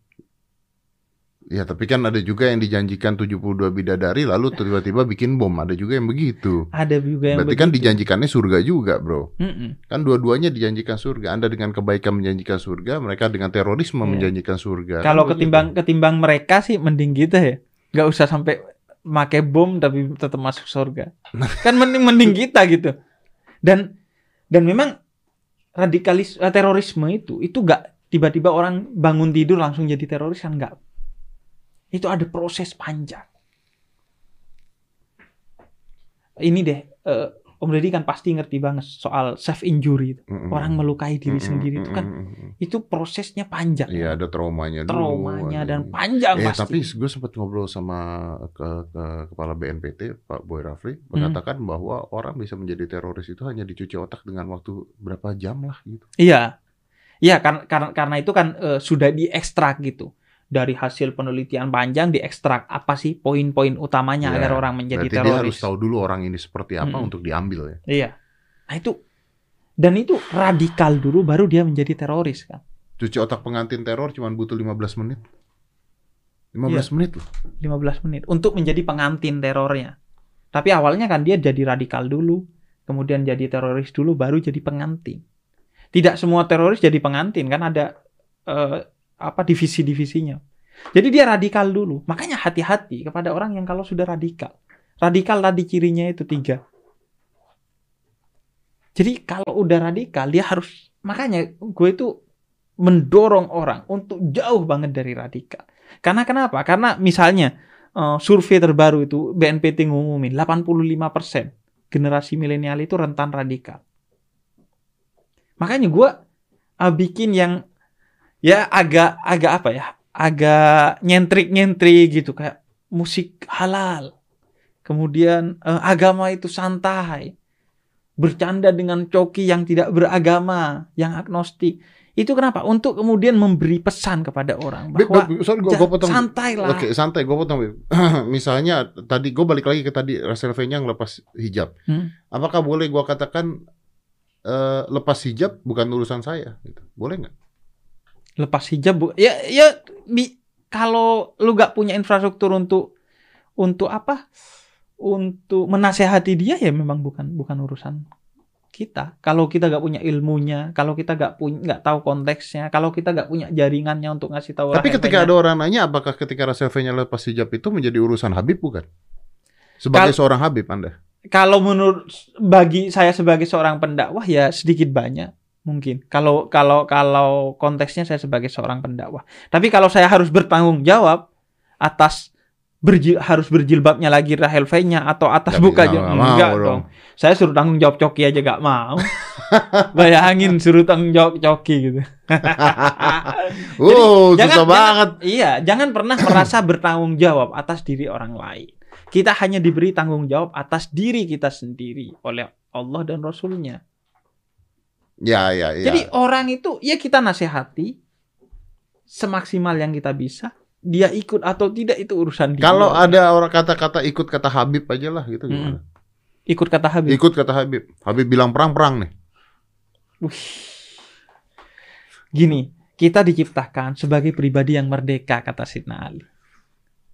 A: Ya tapi kan ada juga yang dijanjikan 72 bidadari lalu tiba-tiba bikin bom. Ada juga yang begitu.
B: Ada juga yang
A: Berarti kan begitu. kan dijanjikannya surga juga bro.
B: Mm -mm.
A: Kan dua-duanya dijanjikan surga. Anda dengan kebaikan menjanjikan surga, mereka dengan terorisme yeah. menjanjikan surga.
B: Kalau kan ketimbang begitu. ketimbang mereka sih mending gitu ya. Gak usah sampai make bom tapi tetap masuk surga. kan mending mending kita gitu. Dan dan memang radikalis eh, terorisme itu itu gak tiba-tiba orang bangun tidur langsung jadi teroris kan nggak itu ada proses panjang. Ini deh, uh, Om Deddy kan pasti ngerti banget soal self injury itu. Mm-hmm. Orang melukai diri mm-hmm. sendiri itu kan mm-hmm. itu prosesnya panjang.
A: Iya, ada traumanya
B: dulu. Traumanya dan panjang
A: eh,
B: pasti.
A: tapi gue sempat ngobrol sama ke, ke kepala BNPT Pak Boy Rafli mengatakan mm. bahwa orang bisa menjadi teroris itu hanya dicuci otak dengan waktu berapa jam lah gitu.
B: Iya. Iya, karena karena karena itu kan uh, sudah diekstrak gitu dari hasil penelitian panjang diekstrak apa sih poin-poin utamanya ya, agar orang menjadi teroris. Dia
A: harus tahu dulu orang ini seperti apa hmm. untuk diambil ya.
B: Iya. Nah itu dan itu radikal dulu baru dia menjadi teroris kan.
A: Cuci otak pengantin teror cuma butuh 15 menit. 15 ya, menit loh.
B: 15 menit untuk menjadi pengantin terornya. Tapi awalnya kan dia jadi radikal dulu, kemudian jadi teroris dulu baru jadi pengantin. Tidak semua teroris jadi pengantin kan ada uh, apa divisi-divisinya. Jadi dia radikal dulu. Makanya hati-hati kepada orang yang kalau sudah radikal. Radikal tadi cirinya itu tiga. Jadi kalau udah radikal dia harus makanya gue itu mendorong orang untuk jauh banget dari radikal. Karena kenapa? Karena misalnya uh, survei terbaru itu BNPT ngumumin 85% generasi milenial itu rentan radikal. Makanya gue uh, bikin yang ya agak agak apa ya? Agak nyentrik nyentrik gitu kayak musik halal. Kemudian eh, agama itu santai. Bercanda dengan coki yang tidak beragama yang agnostik. Itu kenapa? Untuk kemudian memberi pesan kepada orang bahwa
A: sorry, gua, gua potong.
B: santai lah
A: oke santai gue potong misalnya tadi gue balik lagi ke tadi yang lepas hijab. Hmm? apakah boleh gue katakan uh, lepas hijab bukan urusan saya? Gitu. Boleh nggak
B: lepas hijab bu. Ya ya bi kalau lu gak punya infrastruktur untuk untuk apa? Untuk menasehati dia ya memang bukan bukan urusan kita. Kalau kita gak punya ilmunya kalau kita gak punya nggak tahu konteksnya kalau kita gak punya jaringannya untuk ngasih tahu
A: tapi ketika ada orang nanya apakah ketika Rasul nya lepas hijab itu menjadi urusan Habib bukan? Sebagai Kal seorang Habib anda?
B: Kalau menurut bagi saya sebagai seorang pendakwah ya sedikit banyak mungkin. Kalau kalau kalau konteksnya saya sebagai seorang pendakwah. Tapi kalau saya harus bertanggung jawab atas berjil, harus berjilbabnya lagi Rahel V-nya atau atas Tapi buka enggak, enggak dong. dong. Saya suruh tanggung jawab coki aja gak mau. Bayangin suruh tanggung jawab coki gitu.
A: Jadi, susah jangan, banget.
B: iya jangan pernah merasa bertanggung jawab atas diri orang lain. Kita hanya diberi tanggung jawab atas diri kita sendiri oleh Allah dan Rasulnya
A: Ya, ya, ya.
B: Jadi orang itu ya kita nasihati semaksimal yang kita bisa dia ikut atau tidak itu urusan dia.
A: Kalau ada orang kata-kata ikut kata Habib aja lah gitu gimana?
B: ikut kata Habib.
A: Ikut kata Habib. Habib bilang perang-perang nih.
B: Wih. Gini, kita diciptakan sebagai pribadi yang merdeka kata Sidna Ali.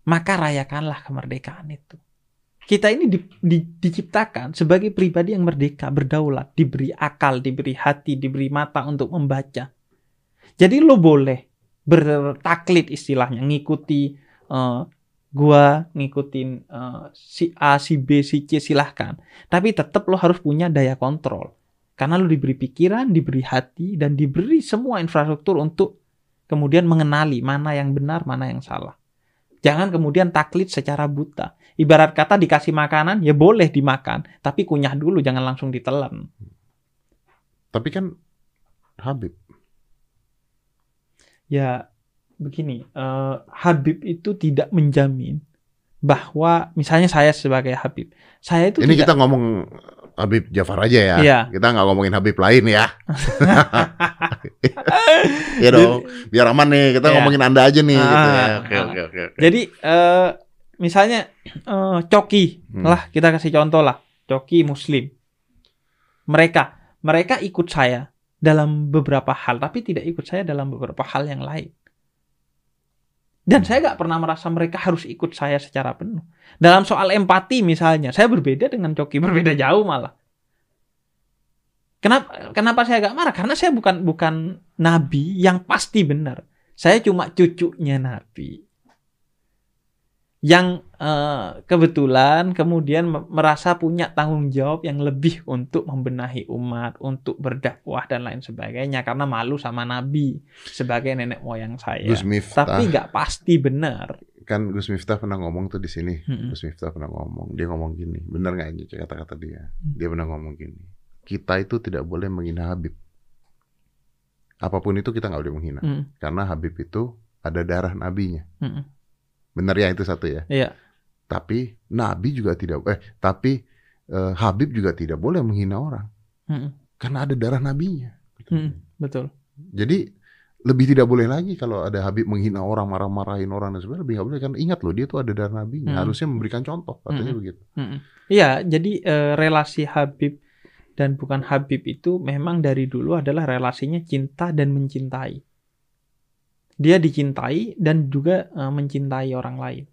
B: Maka rayakanlah kemerdekaan itu. Kita ini di, di, diciptakan sebagai pribadi yang merdeka, berdaulat, diberi akal, diberi hati, diberi mata untuk membaca. Jadi lo boleh bertaklid istilahnya, ngikuti uh, gua, ngikutin uh, si A, si B, si C silahkan. Tapi tetap lo harus punya daya kontrol. Karena lo diberi pikiran, diberi hati, dan diberi semua infrastruktur untuk kemudian mengenali mana yang benar, mana yang salah. Jangan kemudian taklid secara buta. Ibarat kata dikasih makanan, ya boleh dimakan. Tapi kunyah dulu, jangan langsung ditelan.
A: Tapi kan Habib.
B: Ya, begini. Uh, Habib itu tidak menjamin bahwa misalnya saya sebagai Habib, saya itu
A: Ini
B: tidak,
A: kita ngomong Habib Jafar aja ya.
B: Iya.
A: Kita nggak ngomongin Habib lain ya. ya dong. Biar aman nih. Kita
B: Iya.
A: ngomongin Anda aja nih. gitu ya.
B: Ah,
A: Oke
B: ah.
A: oke oke. oke.
B: Jadi eh misalnya eh, coki
A: Hmm.
B: lah kita kasih contoh lah coki muslim. Mereka mereka ikut saya dalam beberapa hal tapi tidak ikut saya dalam beberapa hal yang lain. Dan saya nggak pernah merasa mereka harus ikut saya secara penuh. Dalam soal empati misalnya, saya berbeda dengan coki, berbeda jauh malah. Kenapa kenapa saya gak marah? Karena saya bukan bukan nabi yang pasti benar. Saya cuma cucunya nabi yang eh, kebetulan kemudian me- merasa punya tanggung jawab yang lebih untuk membenahi umat, untuk berdakwah dan lain sebagainya karena malu sama nabi sebagai nenek moyang saya.
A: Gus Miftah
B: Tapi nggak pasti benar.
A: kan Gus Miftah pernah ngomong tuh di sini.
B: Mm-mm.
A: Gus Miftah pernah ngomong. Dia ngomong gini. Bener nggak ini kata-kata dia?
B: Hmm.
A: Dia pernah ngomong gini. Kita itu tidak boleh menghina Habib. Apa pun itu kita nggak boleh menghina.
B: Mm,
A: Karena Habib itu ada darah nabinya.
B: mm,
A: Bener ya itu satu ya.
B: Iya.
A: Tapi Nabi juga tidak eh tapi eh, Habib juga tidak boleh menghina orang
B: mm,
A: karena ada darah nabinya.
B: mm, betul.
A: Jadi lebih tidak boleh lagi kalau ada Habib menghina orang, marah-marahin orang dan sebagainya lebih nggak boleh karena ingat loh dia tuh ada darah nabinya.
B: Hmm.
A: Harusnya memberikan contoh katanya
B: Hmm.
A: begitu.
B: Mm-mm. Iya, jadi eh, relasi Habib dan bukan Habib itu memang dari dulu adalah relasinya cinta dan mencintai. Dia dicintai dan juga eh, mencintai orang lain.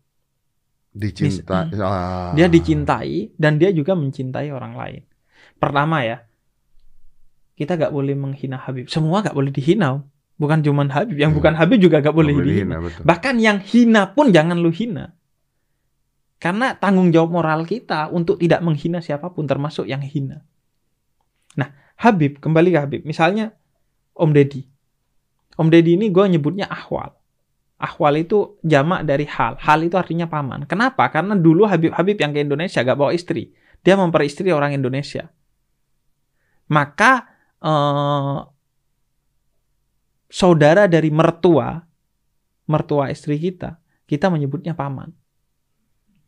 A: Dicinta.
B: Mis-
A: ah.
B: Dia dicintai dan dia juga mencintai orang lain. Pertama ya, kita gak boleh menghina Habib. Semua gak boleh dihina. Bukan cuman Habib, yang
A: Hmm.
B: bukan Habib juga gak boleh
A: Nggak
B: dihina.
A: betul.
B: Bahkan yang hina pun jangan lu hina. Karena tanggung jawab moral kita untuk tidak menghina siapa pun termasuk yang hina. Nah, Habib, kembali ke Habib. Misalnya Om Deddy. Om Deddy ini gue nyebutnya ahwal. Ahwal itu jamak dari hal. Hal itu artinya paman. Kenapa? Karena dulu Habib-Habib yang ke Indonesia gak bawa istri. Dia memperistri orang Indonesia. Maka eh, saudara dari mertua, mertua istri kita, kita menyebutnya paman.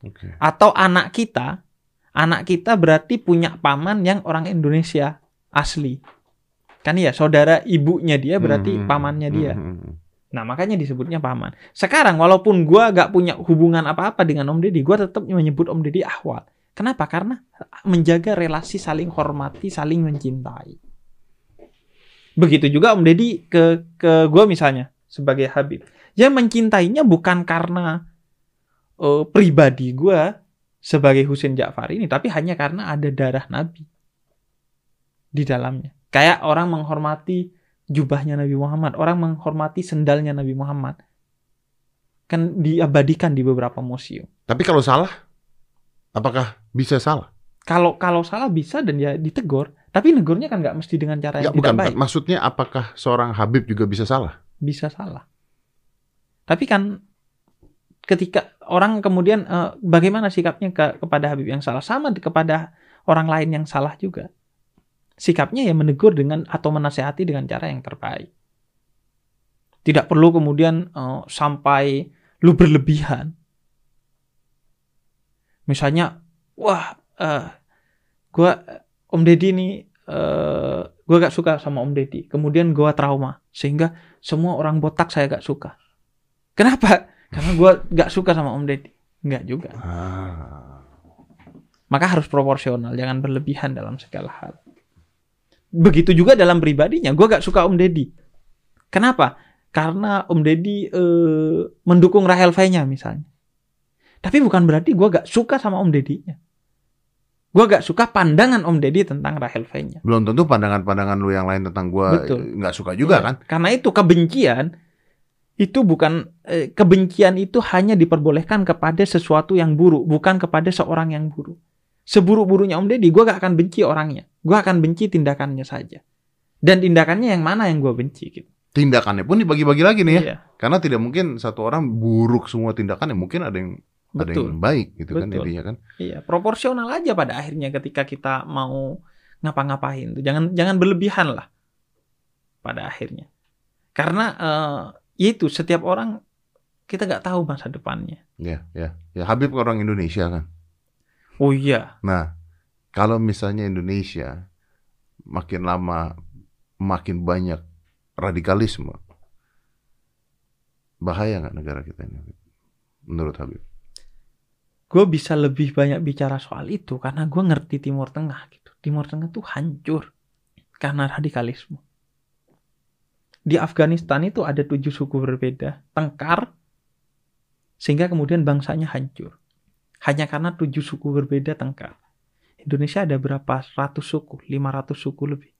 A: Oke.
B: Atau anak kita, anak kita berarti punya paman yang orang Indonesia asli. Kan ya, saudara ibunya dia berarti
A: Hmm,
B: pamannya
A: hmm,
B: dia.
A: hmm, hmm.
B: Nah, makanya disebutnya paman. Sekarang walaupun gua gak punya hubungan apa-apa dengan Om Deddy, gua tetap menyebut Om Deddy ahwal. Kenapa? Karena menjaga relasi saling hormati, saling mencintai. Begitu juga Om Deddy ke ke gua misalnya sebagai Habib. Ya mencintainya bukan karena eh, pribadi gua sebagai Husain Ja'far ini, tapi hanya karena ada darah Nabi di dalamnya. Kayak orang menghormati jubahnya Nabi Muhammad, orang menghormati sendalnya Nabi Muhammad. Kan diabadikan di beberapa museum.
A: Tapi kalau salah, apakah bisa salah?
B: Kalau kalau salah bisa dan ya ditegur, tapi negurnya kan nggak mesti dengan cara
A: Ya
B: yang
A: bukan.
B: tidak baik.
A: Maksudnya apakah seorang Habib juga bisa salah?
B: Bisa salah. Tapi kan ketika orang kemudian eh, bagaimana sikapnya ke, kepada Habib yang salah sama kepada orang lain yang salah juga. Sikapnya ya menegur dengan atau menasehati dengan cara yang terbaik. Tidak perlu kemudian eh, sampai lu berlebihan. Misalnya, wah, eh gua Om Deddy nih, eh gua gak suka sama Om Deddy. Kemudian gua trauma sehingga semua orang botak saya gak suka. Kenapa? karena gue nggak suka sama Om Deddy. Nggak juga.
A: Ah.
B: Maka harus proporsional, jangan berlebihan dalam segala hal. Begitu juga dalam pribadinya, gue gak suka Om Deddy. Kenapa? Karena Om Deddy eh, mendukung Rahel V-nya misalnya. Tapi bukan berarti gue gak suka sama Om Deddy-nya. Gue gak suka pandangan Om Deddy tentang Rahel V-nya.
A: Belum tentu pandangan-pandangan lu yang lain tentang
B: Betul.
A: nggak suka juga
B: Iya.
A: kan?
B: Karena itu kebencian itu bukan eh, kebencian itu hanya diperbolehkan kepada sesuatu yang buruk, bukan kepada seorang yang buruk. Seburuk-buruknya Om Deddy, gue gak akan benci orangnya. Gue akan benci tindakannya saja. Dan tindakannya yang mana yang gue benci gitu.
A: Tindakannya pun dibagi-bagi lagi nih ya.
B: Iya,
A: Karena tidak mungkin satu orang buruk semua tindakannya, mungkin ada yang ada
B: betul.
A: yang baik gitu kan
B: Betul.
A: intinya kan.
B: Iya, proporsional aja pada akhirnya ketika kita mau ngapa-ngapain tuh. Jangan jangan berlebihan lah pada akhirnya. Karena eh, itu setiap orang kita nggak tahu masa depannya.
A: Ya, ya. Ya Habib orang Indonesia kan.
B: Oh iya,
A: Nah, kalau misalnya Indonesia makin lama makin banyak radikalisme, bahaya nggak negara kita ini? Menurut Habib?
B: gue bisa lebih banyak bicara soal itu karena gue ngerti Timur Tengah gitu. Timur Tengah tuh hancur karena radikalisme. Di Afghanistan itu ada tujuh suku berbeda, tengkar, sehingga kemudian bangsanya hancur. Hanya karena tujuh suku berbeda tengkar. Indonesia ada berapa ratus suku, 500 suku lebih.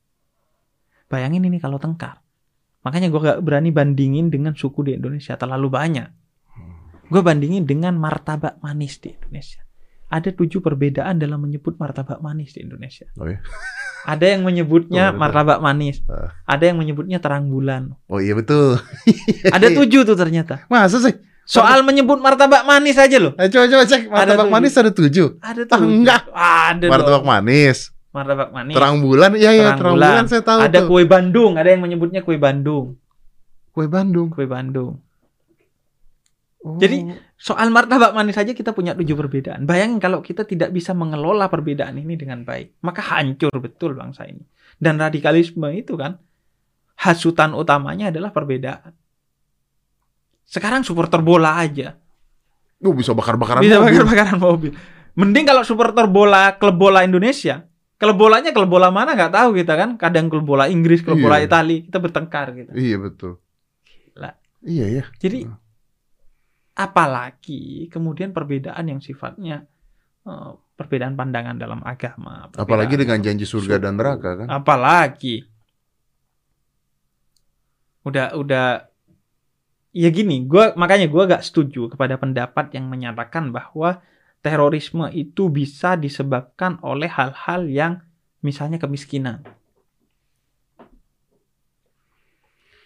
B: Bayangin ini kalau tengkar. Makanya gue gak berani bandingin dengan suku di Indonesia, terlalu banyak. Gue bandingin dengan martabak manis di Indonesia. Ada tujuh perbedaan dalam menyebut martabak manis di Indonesia.
A: Oh ya?
B: Ada yang menyebutnya
A: Oh,
B: martabak manis.
A: Ah.
B: Ada yang menyebutnya terang bulan.
A: Oh iya betul.
B: Ada tujuh tuh ternyata.
A: Masa sih?
B: Soal menyebut martabak manis aja loh.
A: Eh, coba coba cek martabak
B: tujuh.
A: manis ada tujuh.
B: Ada
A: Ah,
B: tuh.
A: enggak.
B: Ada
A: Martabak
B: dong.
A: manis,
B: Martabak manis.
A: terang bulan, iya iya
B: Terang
A: terang
B: bulan.
A: bulan saya tahu
B: ada
A: tuh.
B: kue Bandung. Ada yang menyebutnya kue Bandung.
A: Kue Bandung.
B: Kue Bandung.
A: Oh.
B: Jadi, Soal martabak manis saja kita punya tujuh perbedaan. Bayangin kalau kita tidak bisa mengelola perbedaan ini dengan baik, maka hancur betul bangsa ini. Dan radikalisme itu kan hasutan utamanya adalah perbedaan. Sekarang supporter bola aja
A: Oh, bisa bakar-bakaran
B: bisa
A: mobil.
B: bakar-bakaran mobil. Mending kalau supporter bola klub bola Indonesia, klub bolanya klub bola mana nggak tahu kita kan. Kadang klub bola Inggris, klub
A: Iya.
B: bola Italia, kita bertengkar gitu.
A: Iya betul.
B: Gila.
A: Iya ya.
B: Jadi apalagi kemudian perbedaan yang sifatnya eh, perbedaan pandangan dalam agama.
A: Apalagi dengan janji surga dan neraka kan.
B: Apalagi udah udah ya gini, gua makanya gua gak setuju kepada pendapat yang menyatakan bahwa terorisme itu bisa disebabkan oleh hal-hal yang misalnya kemiskinan.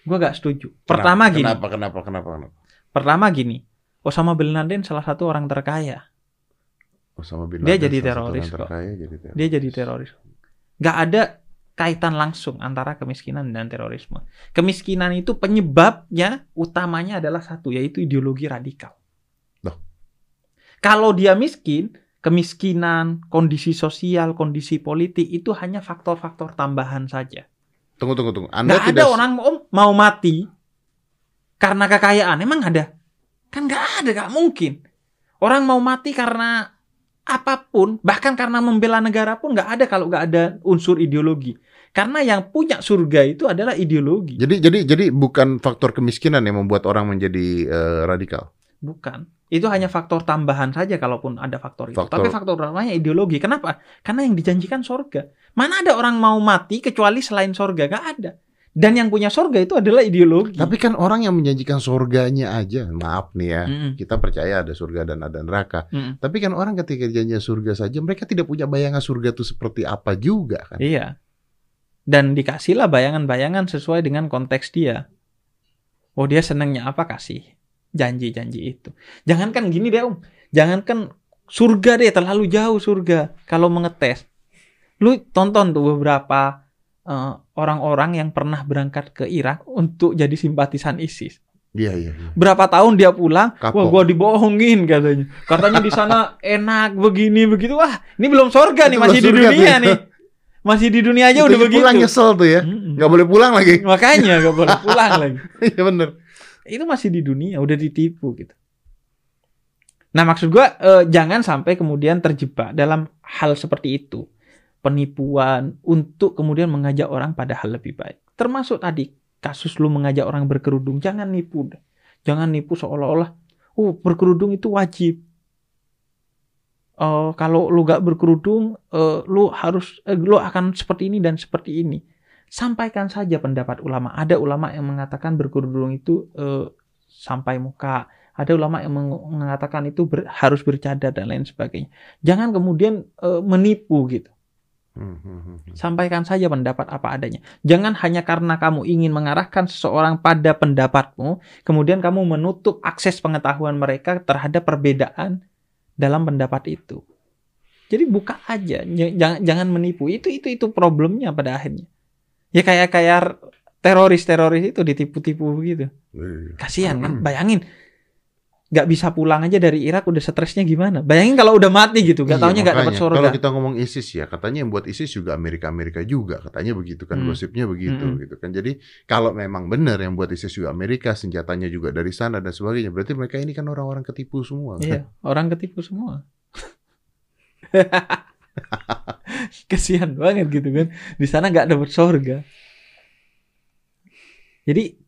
B: Gua gak setuju. Pertama
A: Kenapa?
B: gini,
A: Kenapa kenapa kenapa kenapa?
B: pertama gini, Osama bin Laden salah satu orang terkaya.
A: Osama bin
B: Dia
A: Laden
B: jadi
A: salah satu
B: teroris
A: orang
B: kok.
A: terkaya, jadi teroris.
B: Dia jadi teroris. Gak ada kaitan langsung antara kemiskinan dan terorisme. Kemiskinan itu penyebabnya utamanya adalah satu, yaitu ideologi radikal.
A: Loh.
B: Kalau dia miskin, kemiskinan, kondisi sosial, kondisi politik itu hanya faktor-faktor tambahan saja.
A: Tunggu tunggu tunggu. Anda tidak
B: ada orang om mau mati karena kekayaan. Emang ada? Kan nggak ada, nggak mungkin. Orang mau mati karena apa pun, bahkan karena membela negara pun nggak ada kalau nggak ada unsur ideologi. Karena yang punya surga itu adalah ideologi,
A: Jadi jadi jadi bukan faktor kemiskinan yang membuat orang menjadi eh, radikal.
B: bukan. Itu hanya faktor tambahan saja kalaupun ada faktor itu.
A: Faktor-
B: Tapi faktor utamanya ideologi. Kenapa? Karena yang dijanjikan surga. Mana ada orang mau mati kecuali selain surga? Gak ada. Dan yang punya surga itu adalah ideologi.
A: Tapi kan orang yang menjanjikan surganya aja, maaf nih ya.
B: Mm-mm.
A: Kita percaya ada surga dan ada neraka.
B: Mm-mm.
A: Tapi kan orang ketika janjian surga saja, mereka tidak punya bayangan surga itu seperti apa juga kan.
B: Iya. Dan dikasihlah bayangan-bayangan sesuai dengan konteks dia. Oh dia senangnya apa kasih janji-janji itu. Jangankan gini deh om. Jangankan surga deh terlalu jauh surga. Kalau mengetes. Lu tonton tuh beberapa eh, orang-orang yang pernah berangkat ke Irak untuk jadi simpatisan ISIS.
A: Iya iya. iya.
B: Berapa tahun dia pulang,
A: Kapok.
B: wah gua dibohongin katanya. Katanya di sana enak begini begitu. Wah, ini belum surga nih, masih di dunia
A: ya.
B: nih. Masih di dunia aja
A: Itu
B: udah
A: pulang
B: begitu.
A: nyesel tuh ya. Nggak boleh pulang lagi.
B: Makanya gak boleh pulang lagi.
A: Iya bener.
B: Itu masih di dunia, udah ditipu gitu. Nah, maksud gua eh, jangan sampai kemudian terjebak dalam hal seperti itu. Penipuan untuk kemudian mengajak orang pada hal lebih baik. Termasuk tadi kasus lu mengajak orang berkerudung, jangan nipu. Jangan nipu seolah-olah oh berkerudung itu wajib. Eh, kalau lu gak berkerudung, eh, lu harus eh, lu akan seperti ini dan seperti ini. Sampaikan saja pendapat ulama. Ada ulama yang mengatakan berkerudung itu eh, sampai muka. Ada ulama yang meng- mengatakan itu ber- harus bercadar dan lain sebagainya. Jangan kemudian eh, menipu gitu.
A: Hmm, hmm, hmm, hmm.
B: Sampaikan saja pendapat apa adanya. Jangan hanya karena kamu ingin mengarahkan seseorang pada pendapatmu, kemudian kamu menutup akses pengetahuan mereka terhadap perbedaan dalam pendapat itu. Jadi buka aja, jangan jangan menipu. Itu itu itu problemnya pada akhirnya. Ya kayak kayak teroris-teroris itu ditipu-tipu begitu.
A: Iya.
B: Kasihan kan? Bayangin nggak bisa pulang aja dari Irak udah stresnya gimana? Bayangin kalau udah mati gitu, nggak
A: Iya,
B: taunya nggak dapat surga.
A: Kalau kita ngomong ISIS ya, katanya yang buat ISIS juga Amerika-Amerika juga, katanya begitu kan
B: Hmm.
A: gosipnya begitu
B: Hmm.
A: gitu kan. Jadi kalau memang benar yang buat ISIS juga Amerika, senjatanya juga dari sana dan sebagainya, berarti mereka ini kan orang-orang ketipu semua. kan?
B: Iya, orang ketipu semua. Kesian banget gitu kan. Di sana nggak dapat surga. Jadi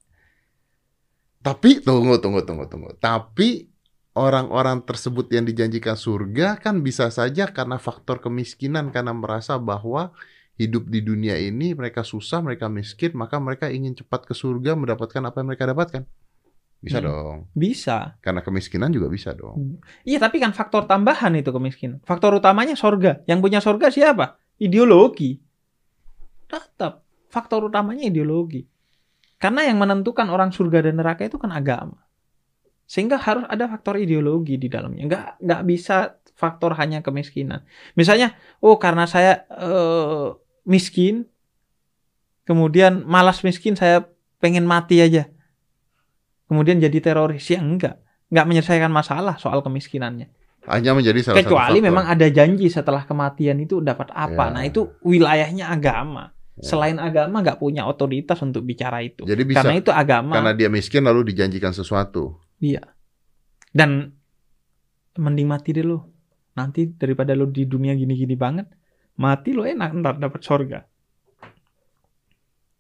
A: Tapi tunggu, tunggu, tunggu, tunggu. Tapi orang-orang tersebut yang dijanjikan surga kan bisa saja karena faktor kemiskinan karena merasa bahwa hidup di dunia ini mereka susah, mereka miskin, maka mereka ingin cepat ke surga mendapatkan apa yang mereka dapatkan. Bisa
B: Hmm.
A: dong.
B: bisa.
A: Karena kemiskinan juga bisa dong.
B: Iya, tapi kan faktor tambahan itu kemiskinan. Faktor utamanya surga. Yang punya surga siapa? Ideologi. Tetap faktor utamanya ideologi. Karena yang menentukan orang surga dan neraka itu kan agama. Sehingga harus ada faktor ideologi di dalamnya. Nggak, nggak bisa faktor hanya kemiskinan. Misalnya, oh karena saya eh, miskin, kemudian malas miskin, saya pengen mati aja. Kemudian jadi teroris. Ya enggak. Nggak menyelesaikan masalah soal kemiskinannya.
A: Hanya menjadi salah satu
B: Kecuali
A: faktor.
B: memang ada janji setelah kematian itu dapat apa.
A: Ya.
B: Nah itu wilayahnya agama.
A: Ya.
B: Selain agama nggak punya otoritas untuk bicara itu.
A: Jadi bisa
B: Karena itu agama.
A: karena dia miskin lalu dijanjikan sesuatu.
B: Iya. Dan mending mati deh lo. Nanti daripada lo di dunia gini-gini banget, mati lo enak ntar dapat sorga.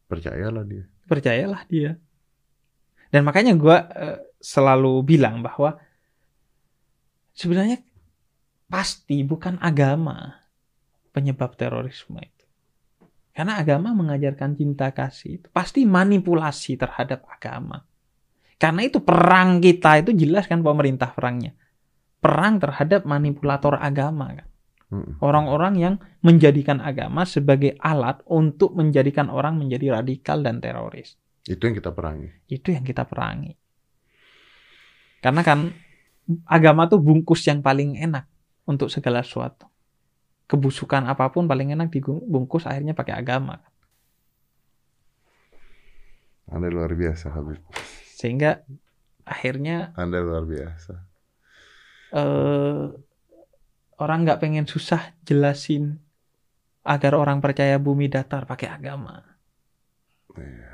A: Percayalah dia.
B: Percayalah dia. Dan makanya gua eh, selalu bilang bahwa sebenarnya pasti bukan agama penyebab terorisme itu. Karena agama mengajarkan cinta kasih itu pasti manipulasi terhadap agama. Karena itu perang kita itu jelas kan pemerintah perangnya. Perang terhadap manipulator agama kan. Orang-orang yang menjadikan agama sebagai alat untuk menjadikan orang menjadi radikal dan teroris.
A: Itu yang kita perangi.
B: Itu yang kita perangi. Karena kan agama tuh bungkus yang paling enak untuk segala sesuatu. Kebusukan apa pun paling enak dibungkus akhirnya pakai agama.
A: Anda luar biasa, Habib.
B: Sehingga akhirnya
A: Anda luar biasa.
B: eh, orang nggak pengen susah jelasin agar orang percaya bumi datar pakai agama.
A: Iya.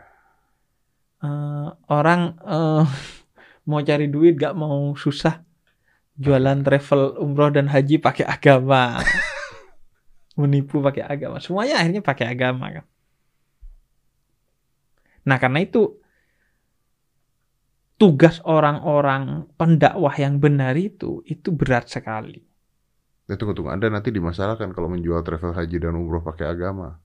B: Eh, orang eh, mau cari duit gak mau susah jualan travel umroh dan haji pakai agama menipu pakai agama semuanya akhirnya pakai agama kan nah karena itu tugas orang-orang pendakwah yang benar itu itu berat sekali
A: Eh, tunggu, tunggu. Anda nanti dimasalahkan kalau menjual travel haji dan umroh pakai agama.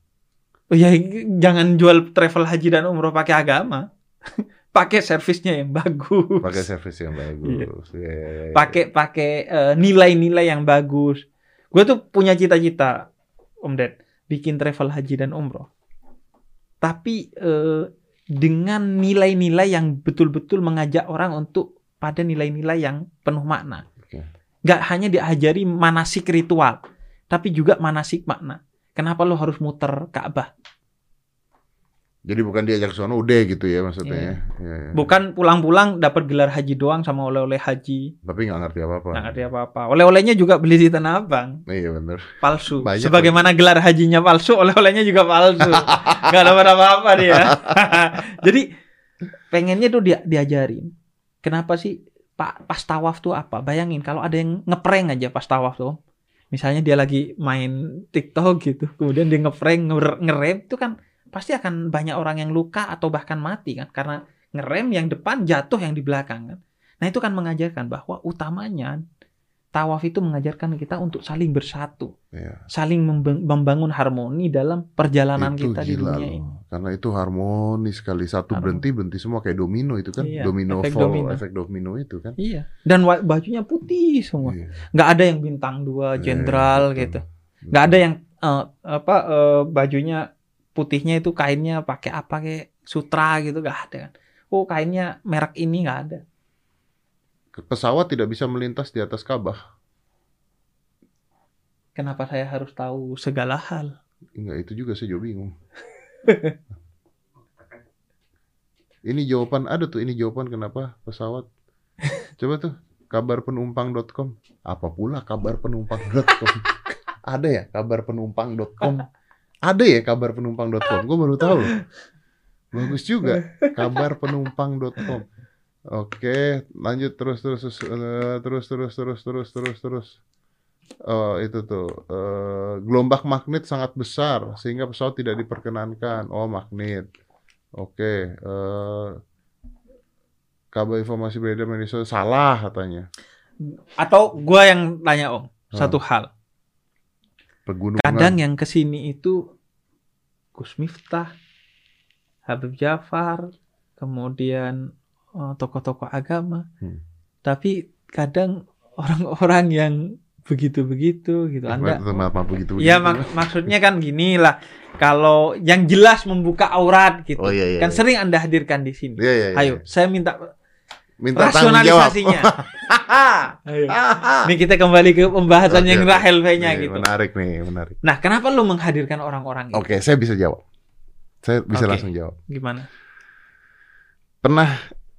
B: oh ya jangan jual travel haji dan umroh pakai agama pakai servisnya yang bagus
A: Pakai servis yang bagus. Iya.
B: pakai pakai eh, nilai-nilai yang bagus. Gue tuh punya cita-cita, Om Ded, bikin travel haji dan umroh. Tapi eh, dengan nilai-nilai yang betul-betul mengajak orang untuk pada nilai-nilai yang penuh makna.
A: Oke.
B: Gak hanya diajari manasik ritual, tapi juga manasik makna. Kenapa lo harus muter Ka'bah?
A: Jadi bukan diajak sana udah gitu ya maksudnya. ya. Iya, iya.
B: Bukan pulang-pulang dapat gelar haji doang sama oleh-oleh haji.
A: Tapi nggak ngerti apa-apa.
B: Nggak ngerti apa-apa. Oleh-olehnya juga beli di Tanah Abang.
A: Iya bener.
B: palsu.
A: Banyak
B: Sebagaimana gelar hajinya palsu, oleh-olehnya juga palsu. Gak dapat apa-apa dia. Jadi pengennya tuh dia diajarin. Kenapa sih Pak pas tawaf tuh apa? Bayangin kalau ada yang ngeprank aja pas tawaf tuh. Misalnya dia lagi main TikTok gitu, kemudian dia ngeprank nger- ngerem itu kan pasti akan banyak orang yang luka atau bahkan mati kan karena ngerem yang depan jatuh yang di belakang kan. Nah, itu kan mengajarkan bahwa utamanya tawaf itu mengajarkan kita untuk saling bersatu,
A: Ya.
B: saling membangun harmoni dalam perjalanan
A: itu
B: kita di
A: gila
B: dunia
A: loh.
B: ini.
A: Karena itu harmonis sekali. Satu
B: Harmoni.
A: berhenti berhenti semua kayak domino itu kan.
B: Iya,
A: domino
B: efek
A: fall,
B: domino.
A: efek domino itu kan.
B: Iya. Dan bajunya putih semua.
A: Iya.
B: nggak ada yang bintang dua
A: Iya,
B: jenderal
A: betul.
B: gitu nggak ada yang eh, apa eh, bajunya putihnya itu kainnya pakai apa kayak sutra gitu nggak ada kan oh kainnya merek ini nggak ada
A: Pesawat tidak bisa melintas di atas Ka'bah.
B: kenapa saya harus tahu segala hal
A: Enggak, itu juga saya juga bingung. ini jawaban ada tuh, ini jawaban kenapa pesawat. Coba tuh kabar penumpang.com. Apa pula kabar penumpang.com? ada ya kabar penumpang.com? Ada ya kabar penumpang.com? Gue baru tahu. Bagus juga kabar penumpang.com. Oke, lanjut terus terus terus eh, terus terus terus terus terus terus. Oh, itu tuh eh, gelombang magnet sangat besar sehingga pesawat tidak diperkenankan. Oh, magnet. Oke, eh, kabar informasi beredar media sosial salah katanya.
B: atau gua yang tanya om
A: Hmm.
B: satu hal
A: Pegunungan.
B: kadang yang ke sini itu Gus Miftah Habib Jafar kemudian eh, tokoh-tokoh agama
A: Hmm.
B: tapi kadang orang-orang yang begitu-begitu gitu anda
A: maaf, begitu.
B: Ya mak- maksudnya kan gini lah. Kalau yang jelas membuka aurat gitu.
A: Oh iya iya.
B: kan
A: iya.
B: sering Anda hadirkan di sini.
A: Iya, iya, iya.
B: Ayo, saya minta
A: minta
B: rasionalisasinya. Ayo. Ini kita kembali ke pembahasan
A: Oke,
B: yang
A: oke.
B: Rahel V-nya
A: Nih,
B: gitu.
A: Menarik nih, menarik.
B: Nah, kenapa lu menghadirkan orang-orang itu?
A: Oke, saya bisa jawab. Saya bisa
B: Oke.
A: langsung jawab.
B: Gimana?
A: Pernah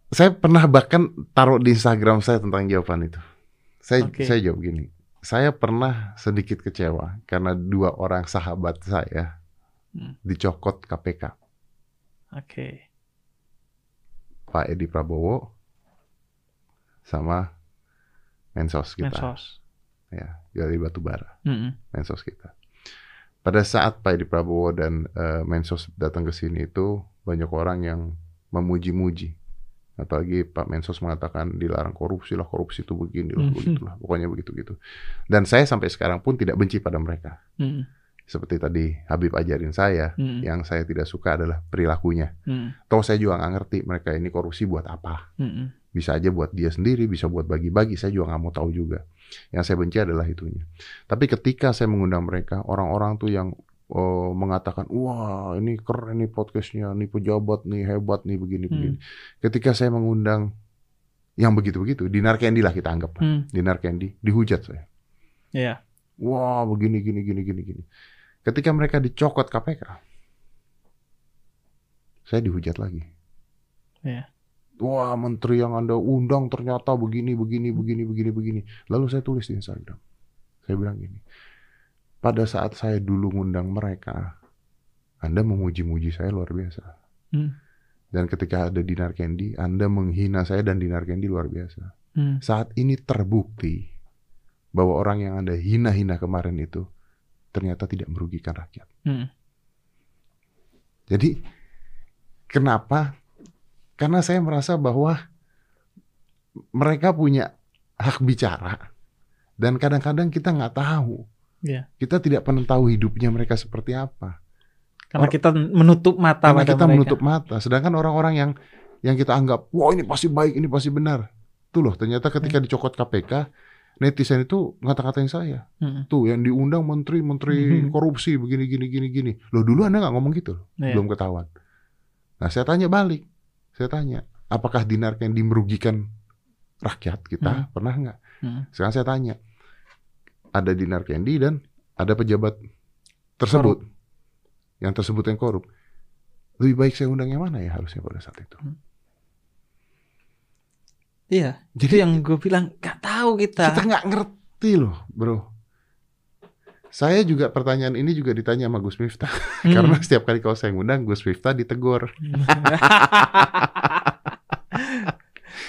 A: saya pernah bahkan taruh di Instagram saya tentang jawaban itu. Saya
B: Oke.
A: saya jawab gini. Saya pernah sedikit kecewa karena dua orang sahabat saya
B: Hmm.
A: dicokot KPK.
B: Oke.
A: Pak Edi Prabowo sama Mensos kita.
B: Mensos.
A: Ya, dari Batubara.
B: Mm-mm.
A: Mensos kita. Pada saat Pak Edi Prabowo dan eh, Mensos datang ke sini itu banyak orang yang memuji-muji. Apalagi Pak Mensos mengatakan dilarang korupsi lah, korupsi itu begini lah,
B: Mhm.
A: begitulah, pokoknya begitu-gitu. Dan saya sampai sekarang pun tidak benci pada mereka.
B: Mm-mm.
A: Seperti tadi Habib ajarin saya,
B: Mm-mm.
A: yang saya tidak suka adalah perilakunya.
B: Mm-mm.
A: Toh saya juga nggak ngerti mereka ini korupsi buat apa.
B: Mm-mm.
A: Bisa aja buat dia sendiri, bisa buat bagi-bagi. Saya juga nggak mau tahu juga. Yang saya benci adalah itunya. Tapi ketika saya mengundang mereka, orang-orang tuh yang oh, mengatakan, wah ini keren nih podcastnya, nih pejabat nih hebat nih begini-begini. Ketika saya mengundang yang begitu-begitu, Dinar Candy lah kita anggap.
B: Mm.
A: Dinar Candy, dihujat saya.
B: Iya.
A: Wah begini, gini, gini, gini, gini. Ketika mereka dicokot KPK, saya dihujat lagi.
B: Iya.
A: Wah, menteri yang Anda undang ternyata begini, begini, begini, begini, begini. Lalu saya tulis di Instagram. Saya bilang gini. Pada saat saya dulu ngundang mereka, Anda memuji-muji saya luar biasa.
B: Hmm.
A: Dan ketika ada Dinar Candy, Anda menghina saya dan Dinar Candy luar biasa.
B: Mm.
A: Saat ini terbukti bahwa orang yang Anda hina-hina kemarin itu ternyata tidak merugikan rakyat.
B: Mm.
A: Jadi kenapa? Karena saya merasa bahwa mereka punya hak bicara dan kadang-kadang kita nggak tahu.
B: Iya.
A: Kita tidak pernah tahu hidupnya mereka seperti apa.
B: Karena
A: Or-
B: kita menutup mata
A: Karena kita
B: mereka.
A: menutup mata. Sedangkan orang-orang yang yang kita anggap, wah ini pasti baik, ini pasti benar. Tuh loh, ternyata ketika dicokot KPK, netizen itu ngata-ngatain saya.
B: Mm.
A: Tuh yang diundang menteri-menteri
B: Mhm.
A: korupsi begini gini gini gini. Loh dulu Anda nggak ngomong gitu loh.
B: Iya.
A: belum ketahuan. Nah, saya tanya balik. Saya tanya, apakah dinar yang merugikan rakyat kita?
B: Hmm.
A: Pernah nggak?
B: Hmm.
A: Sekarang saya tanya, ada dinar candy dan ada pejabat tersebut yang tersebut yang korup. Lebih baik saya undang yang mana ya harusnya pada saat itu?
B: Iya.
A: Jadi
B: Itu yang gue bilang gak tahu kita.
A: kita nggak ngerti loh, bro. Saya juga pertanyaan ini juga ditanya sama Gus Miftah
B: Hmm.
A: karena setiap kali kalau saya ngundang Gus Miftah ditegur.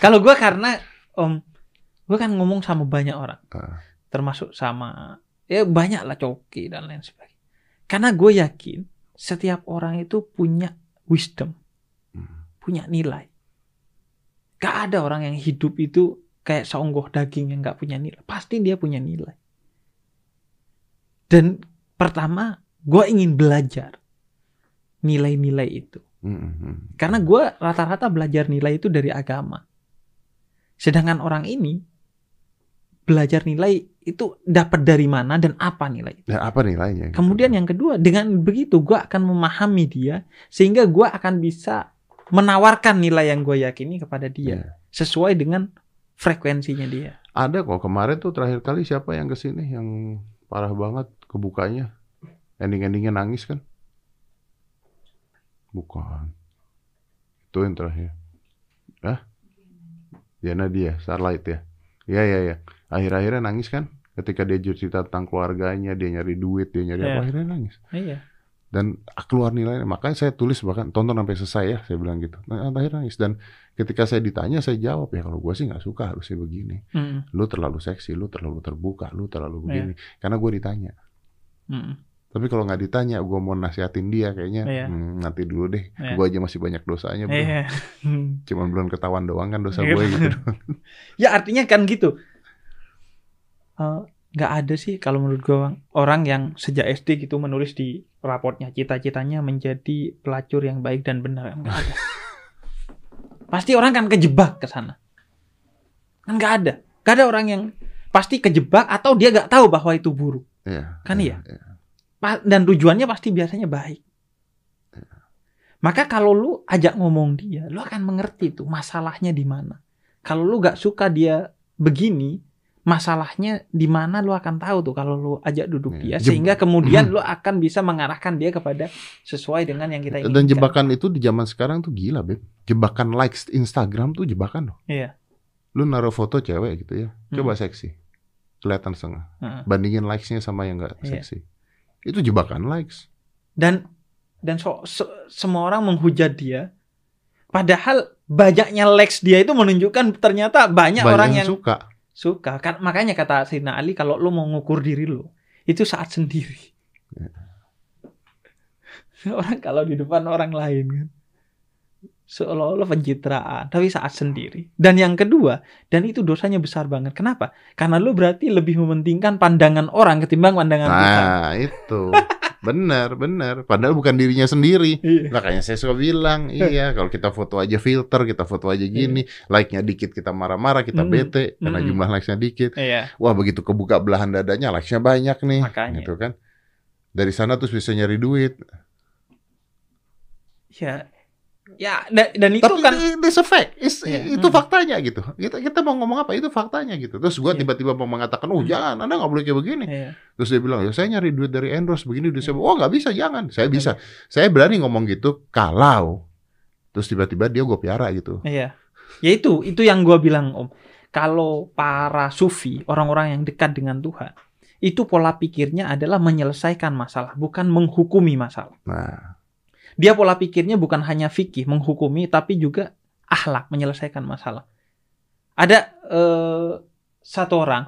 B: Kalau gue karena om gue kan ngomong sama banyak orang
A: Ah.
B: termasuk sama ya banyak lah coki dan lain sebagainya karena gue yakin setiap orang itu punya wisdom
A: Hmm.
B: punya nilai gak ada orang yang hidup itu kayak seonggoh daging yang gak punya nilai pasti dia punya nilai dan pertama gue ingin belajar nilai-nilai itu
A: Hmm, hmm, hmm.
B: karena gue rata-rata belajar nilai itu dari agama. Sedangkan orang ini belajar nilai itu dapat dari mana dan apa nilai itu.
A: Dan apa nilainya? gitu?
B: Kemudian yang kedua, dengan begitu gue akan memahami dia sehingga gue akan bisa menawarkan nilai yang gue yakini kepada dia
A: Iya.
B: sesuai dengan frekuensinya dia.
A: Ada kok kemarin tuh terakhir kali siapa yang ke sini yang parah banget kebukanya ending-endingnya nangis kan? Bukan. Itu yang terakhir. Hah? Diana dia, Starlight ya. Iya iya iya. Akhir-akhirnya nangis kan? Ketika dia cerita tentang keluarganya, dia nyari duit, dia nyari
B: Iya.
A: apa akhirnya nangis.
B: Iya.
A: Dan ah, keluar nilainya. Makanya saya tulis bahkan tonton sampai selesai ya, saya bilang gitu. Nah, akhirnya nangis dan ketika saya ditanya saya jawab ya kalau gua sih nggak suka harusnya begini
B: Mm,
A: lu terlalu seksi, lu terlalu terbuka, lu terlalu
B: Iya.
A: begini. Karena gue ditanya.
B: Mm.
A: Tapi kalau nggak ditanya, gue mau nasihatin dia kayaknya
B: Iya.
A: "Hmm, nanti dulu deh.
B: Iya.
A: Gue aja masih banyak dosanya, bro.
B: Iya.
A: Cuman belum ketahuan doang kan dosa
B: Iya.
A: gue gitu.
B: ya artinya kan gitu. Eh, nggak ada sih kalau menurut gue orang yang sejak SD gitu menulis di raportnya cita-citanya menjadi pelacur yang baik dan benar nggak ada. pasti orang kan kejebak ke sana. Kan nggak ada. Gak ada orang yang pasti kejebak atau dia nggak tahu bahwa itu buruk.
A: Iya.
B: Kan iya?
A: iya.
B: Pa- Dan tujuannya pasti biasanya baik. Maka kalau lu ajak ngomong dia, lu akan mengerti tuh masalahnya di mana. Kalau lu gak suka dia begini, masalahnya di mana lu akan tahu tuh kalau lu ajak duduk
A: Iya.
B: dia sehingga kemudian lu akan bisa mengarahkan dia kepada sesuai dengan yang kita inginkan.
A: Dan jebakan itu di zaman sekarang tuh gila, Beb. Jebakan likes Instagram tuh jebakan loh.
B: Iya.
A: Lu naruh foto cewek gitu ya. Coba
B: Hmm.
A: seksi. Kelihatan setengah.
B: Heeh.
A: Bandingin likes-nya sama yang nggak
B: Iya.
A: seksi. Itu jebakan likes.
B: Dan dan so- so- semua orang menghujat dia. Padahal banyaknya likes dia itu menunjukkan ternyata banyak,
A: Banyak
B: orang
A: yang
B: yang
A: suka.
B: suka kan makanya kata Sayyidina Ali kalau lu mau ngukur diri lu itu saat sendiri orang kalau di depan orang lain kan seolah-olah pencitraan tapi saat sendiri dan yang kedua dan itu dosanya besar banget kenapa karena lu berarti lebih mementingkan pandangan orang ketimbang pandangan Tuhan
A: Nah, itu. Bener, bener. Padahal bukan dirinya sendiri.
B: Iya.
A: Makanya saya suka bilang, iya kalau kita foto aja filter, kita foto aja gini, like-nya dikit kita marah-marah, kita
B: Hmm.
A: bete karena
B: Hmm.
A: jumlah likes-nya dikit.
B: Iya,
A: Wah begitu kebuka belahan dadanya, likes-nya banyak nih,
B: Makanya.
A: gitu kan. Dari sana terus bisa nyari duit.
B: ya, ya da- dan itu
A: Tapi
B: kan
A: it's a fact, It's-
B: Iya.
A: itu
B: Hmm.
A: faktanya gitu. Kita kita mau ngomong apa itu faktanya gitu. Terus gua
B: Iya.
A: tiba-tiba mau mengatakan, oh
B: Hmm.
A: jangan, anda nggak boleh kayak begini.
B: Iya.
A: Terus dia bilang, ya saya nyari duit dari endorse begini, duit saya, oh nggak bisa, jangan. Saya bisa. Saya berani ngomong gitu kalau terus tiba-tiba dia gue piara gitu.
B: Iya. Ya itu, itu yang gua bilang Om. Kalau para sufi, orang-orang yang dekat dengan Tuhan, itu pola pikirnya adalah menyelesaikan masalah, bukan menghukumi masalah.
A: Nah,
B: Dia pola pikirnya bukan hanya fikih, menghukumi, tapi juga akhlak, menyelesaikan masalah. Ada eh, satu orang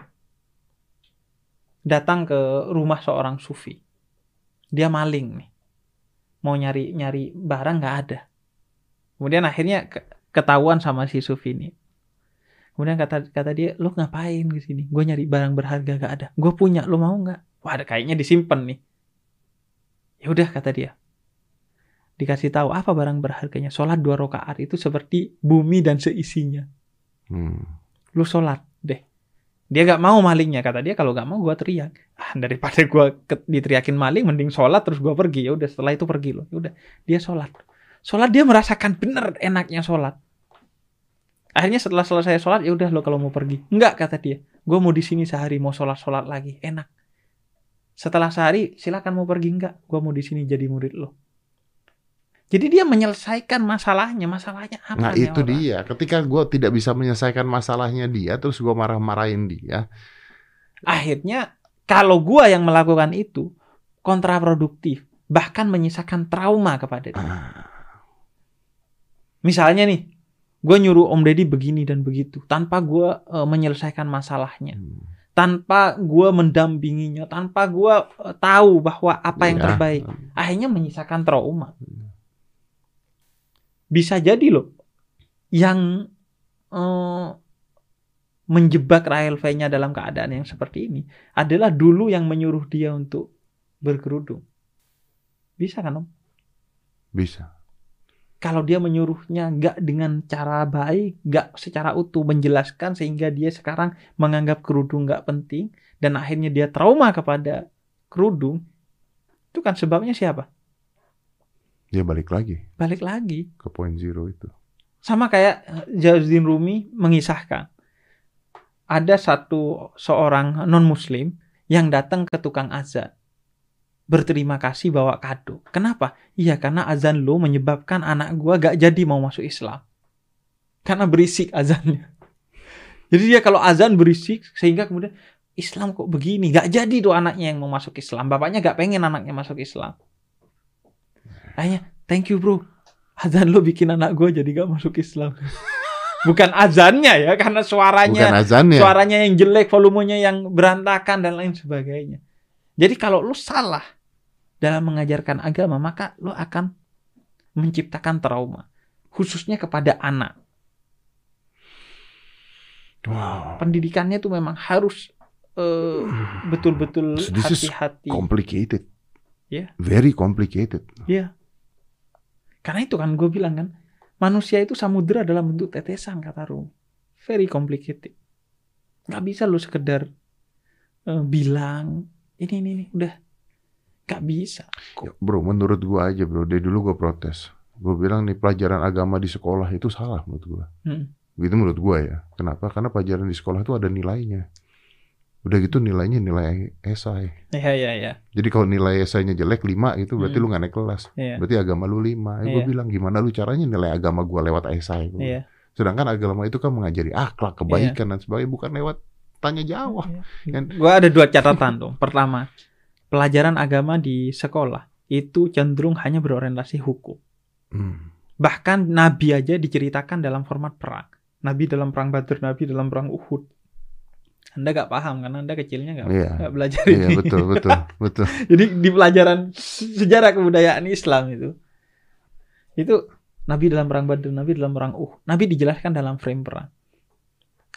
B: datang ke rumah seorang sufi. Dia maling nih. Mau nyari-nyari barang nggak ada. Kemudian akhirnya ke- ketahuan sama si sufi ini. Kemudian kata kata dia, lo ngapain di sini? Gue nyari barang berharga gak ada. Gue punya, lo mau nggak? Wah, ada kayaknya disimpan nih. Ya udah kata dia. Dikasih tahu apa barang berharganya. Sholat dua rakaat itu seperti bumi dan seisinya.
A: hmm.
B: Lu sholat deh. Dia gak mau malingnya kata dia kalau gak mau gua teriak. Ah, daripada gua ke- diteriakin maling mending sholat terus gua pergi. Ya udah setelah itu pergi loh. Ya udah dia sholat. Sholat dia merasakan bener enaknya sholat. Akhirnya setelah selesai sholat ya udah lo kalau mau pergi. Enggak kata dia. Gua mau di sini sehari mau sholat sholat lagi enak. Setelah sehari silakan mau pergi enggak. Gua mau di sini jadi murid lo. Jadi dia menyelesaikan masalahnya. Masalahnya apa
A: Nah itu
B: orang?
A: dia. Ketika gue tidak bisa menyelesaikan masalahnya dia, terus gue marah-marahin dia.
B: akhirnya kalau gua yang melakukan itu kontraproduktif bahkan menyisakan trauma kepada dia
A: Ah,
B: misalnya nih gue nyuruh Om Deddy begini dan begitu tanpa gue uh, menyelesaikan masalahnya
A: Hmm.
B: tanpa gue mendampinginya tanpa gue tahu bahwa apa yang
A: Iya.
B: terbaik akhirnya menyisakan trauma bisa jadi loh yang eh, menjebak Rahel V-nya dalam keadaan yang seperti ini adalah dulu yang menyuruh dia untuk berkerudung bisa kan om
A: Bisa.
B: kalau dia menyuruhnya nggak dengan cara baik, nggak secara utuh menjelaskan sehingga dia sekarang menganggap kerudung nggak penting dan akhirnya dia trauma kepada kerudung, itu kan sebabnya siapa?
A: Dia balik lagi
B: Balik lagi
A: ke point zero itu.
B: sama kayak eh, Jalaluddin Rumi mengisahkan ada satu seorang non Muslim yang datang ke tukang azan berterima kasih bawa kado. Kenapa? Iya karena azan lo menyebabkan anak gua gak jadi mau masuk Islam. Karena berisik azannya. Jadi dia kalau azan berisik sehingga kemudian Islam kok begini, gak jadi tuh anaknya yang mau masuk Islam. Bapaknya gak pengen anaknya masuk Islam. Akhirnya, thank you bro. Azan lo bikin anak gua jadi gak masuk Islam. Bukan azannya ya, karena suaranya
A: Bukan azannya.
B: suaranya yang jelek, volumenya yang berantakan dan lain sebagainya. Jadi kalau lu salah dalam mengajarkan agama, maka lu akan menciptakan trauma, khususnya kepada anak.
A: Wow.
B: Pendidikannya itu memang harus eh, betul-betul
A: So this is
B: hati-hati.
A: Complicated.
B: Iya.
A: Very complicated.
B: Iya. Karena itu kan gue bilang kan, manusia itu samudera dalam bentuk tetesan kata Rum. Very complicated. Gak bisa lu sekedar eh, bilang ini ini ini udah gak bisa.
A: Ya, bro, menurut gua aja bro, dari dulu gua protes. Gua bilang nih pelajaran agama di sekolah itu salah menurut gua.
B: Hmm.
A: Gitu menurut gua ya. Kenapa? Karena pelajaran di sekolah itu ada nilainya. Udah gitu nilainya nilai esai.
B: Iya iya iya.
A: Jadi kalau nilai esainya jelek 5 itu berarti
B: Hmm.
A: lu nggak naik kelas.
B: Iya.
A: Berarti agama lu 5. Ya, gua
B: Iya.
A: bilang gimana lu caranya nilai agama gua lewat esai. Gua
B: Iya.
A: Sedangkan agama itu kan mengajari akhlak, kebaikan dan sebagainya bukan lewat tanya jawab. Kan-
B: Gue ada dua catatan tuh. Pertama, pelajaran agama di sekolah itu cenderung hanya berorientasi hukum.
A: Hmm.
B: Bahkan Nabi aja diceritakan dalam format perang. Nabi dalam perang Badr, Nabi dalam perang Uhud. Anda gak paham karena Anda kecilnya gak, nggak belajar
A: Iya
B: ini.
A: betul betul betul.
B: Jadi di pelajaran se- sejarah kebudayaan Islam itu, itu Nabi dalam perang Badr, Nabi dalam perang Uhud. Nabi dijelaskan dalam frame perang.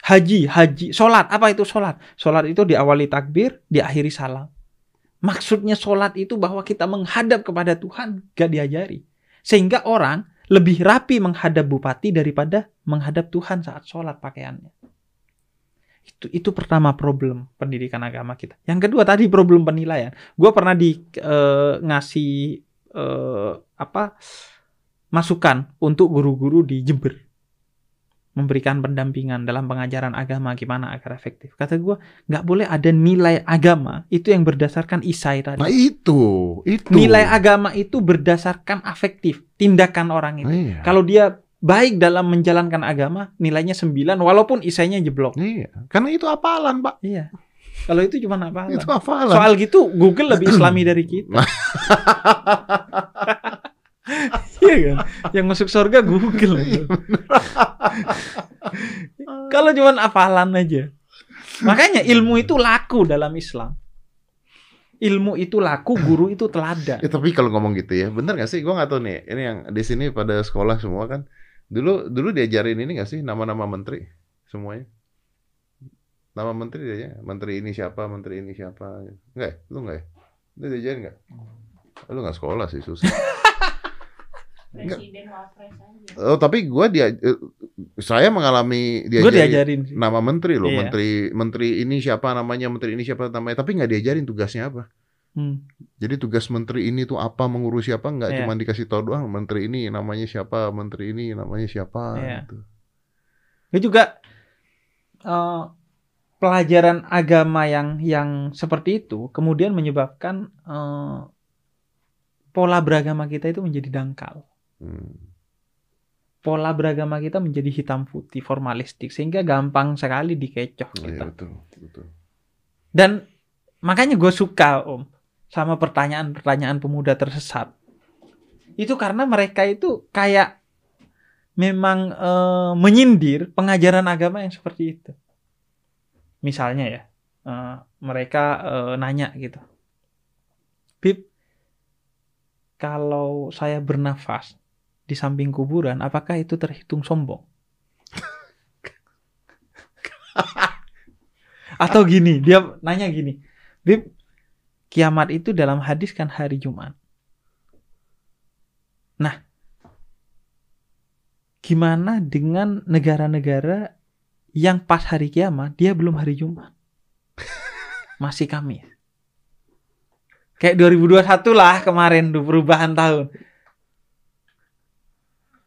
B: Haji, haji, sholat. Apa itu sholat? Sholat itu diawali takbir, diakhiri salam. Maksudnya sholat itu bahwa kita menghadap kepada Tuhan, gak diajari. Sehingga orang lebih rapi menghadap bupati daripada menghadap Tuhan saat sholat pakaiannya. Itu, itu pertama problem pendidikan agama kita. Yang kedua tadi problem penilaian. Gue pernah di eh, ngasih eh, apa masukan untuk guru-guru di Jember memberikan pendampingan dalam pengajaran agama gimana agar efektif. Kata gue nggak boleh ada nilai agama itu yang berdasarkan isai tadi.
A: Nah itu itu.
B: Nilai agama itu berdasarkan afektif tindakan orang itu.
A: Iya.
B: Kalau dia baik dalam menjalankan agama nilainya 9 walaupun isainya jeblok.
A: Iya, karena itu hafalan, Pak.
B: Iya. Kalau itu cuma apa?
A: Itu hafalan.
B: Soal gitu Google lebih islami dari kita. Iya kan? Yang masuk surga Google. Kalau cuma hafalan aja. Makanya ilmu itu laku dalam Islam. Ilmu itu laku, guru itu teladan.
A: Ya, tapi kalau ngomong gitu ya, bener gak sih? Gue gak tahu nih. Ini yang di sini pada sekolah semua kan. Dulu dulu diajarin ini gak sih nama-nama menteri semuanya? Nama menteri dia Menteri ini siapa? Menteri ini siapa? Enggak, ya? lu enggak ya? Lu diajarin enggak? Lu nggak sekolah sih susah.
C: Presiden wapres aja.
A: Oh, tapi gua dia eh, saya mengalami diajarin
B: diajarin sih.
A: nama menteri loh,
B: Iya.
A: menteri menteri ini siapa namanya, menteri ini siapa namanya, tapi nggak diajarin tugasnya apa.
B: Hmm.
A: Jadi tugas menteri ini tuh apa, mengurus siapa, nggak
B: Iya.
A: cuma dikasih tahu doang, menteri ini namanya siapa, menteri ini namanya siapa.
B: Iya.
A: gitu.
B: Itu juga eh, pelajaran agama yang yang seperti itu kemudian menyebabkan eh, pola beragama kita itu menjadi dangkal.
A: Hmm.
B: Pola beragama kita menjadi hitam putih formalistik sehingga gampang sekali dikecoh
A: Iya
B: kita.
A: betul, betul.
B: Dan makanya gue suka om sama pertanyaan-pertanyaan pemuda tersesat. Itu karena mereka itu kayak memang eh, menyindir pengajaran agama yang seperti itu. Misalnya ya, eh, mereka eh, nanya gitu, Bib, kalau saya bernafas di samping kuburan, apakah itu terhitung sombong? Atau gini, dia nanya gini, Bib, kiamat itu dalam hadis kan hari Jumat. Nah, gimana dengan negara-negara yang pas hari kiamat dia belum hari Jumat? Masih Kamis. Kayak 2021 lah kemarin tuh perubahan tahun.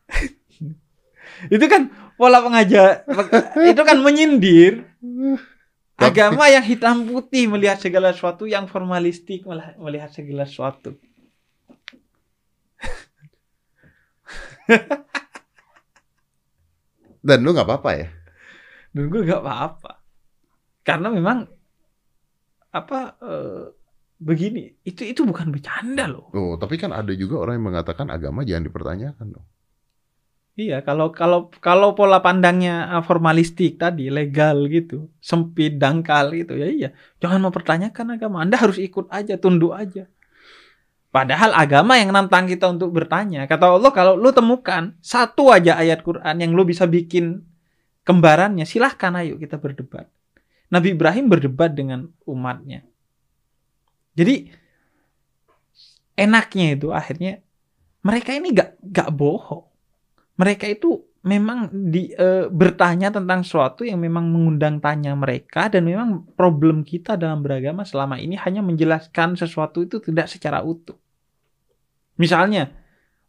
B: itu kan pola pengajar itu kan menyindir agama yang hitam putih melihat segala sesuatu yang formalistik melihat segala sesuatu.
A: Dan lu nggak apa-apa ya?
B: Dan gue nggak apa-apa. Karena memang apa eh, begini itu itu bukan bercanda loh.
A: Oh, tapi kan ada juga orang yang mengatakan agama jangan dipertanyakan dong.
B: Iya, kalau kalau kalau pola pandangnya formalistik tadi legal gitu, sempit dangkal gitu ya iya. Jangan mempertanyakan agama. Anda harus ikut aja, tunduk aja. Padahal agama yang nantang kita untuk bertanya. Kata Allah kalau lu temukan satu aja ayat Quran yang lu bisa bikin kembarannya, silahkan ayo kita berdebat. Nabi Ibrahim berdebat dengan umatnya. Jadi enaknya itu akhirnya mereka ini gak gak bohong mereka itu memang di, e, bertanya tentang sesuatu yang memang mengundang tanya mereka dan memang problem kita dalam beragama selama ini hanya menjelaskan sesuatu itu tidak secara utuh. Misalnya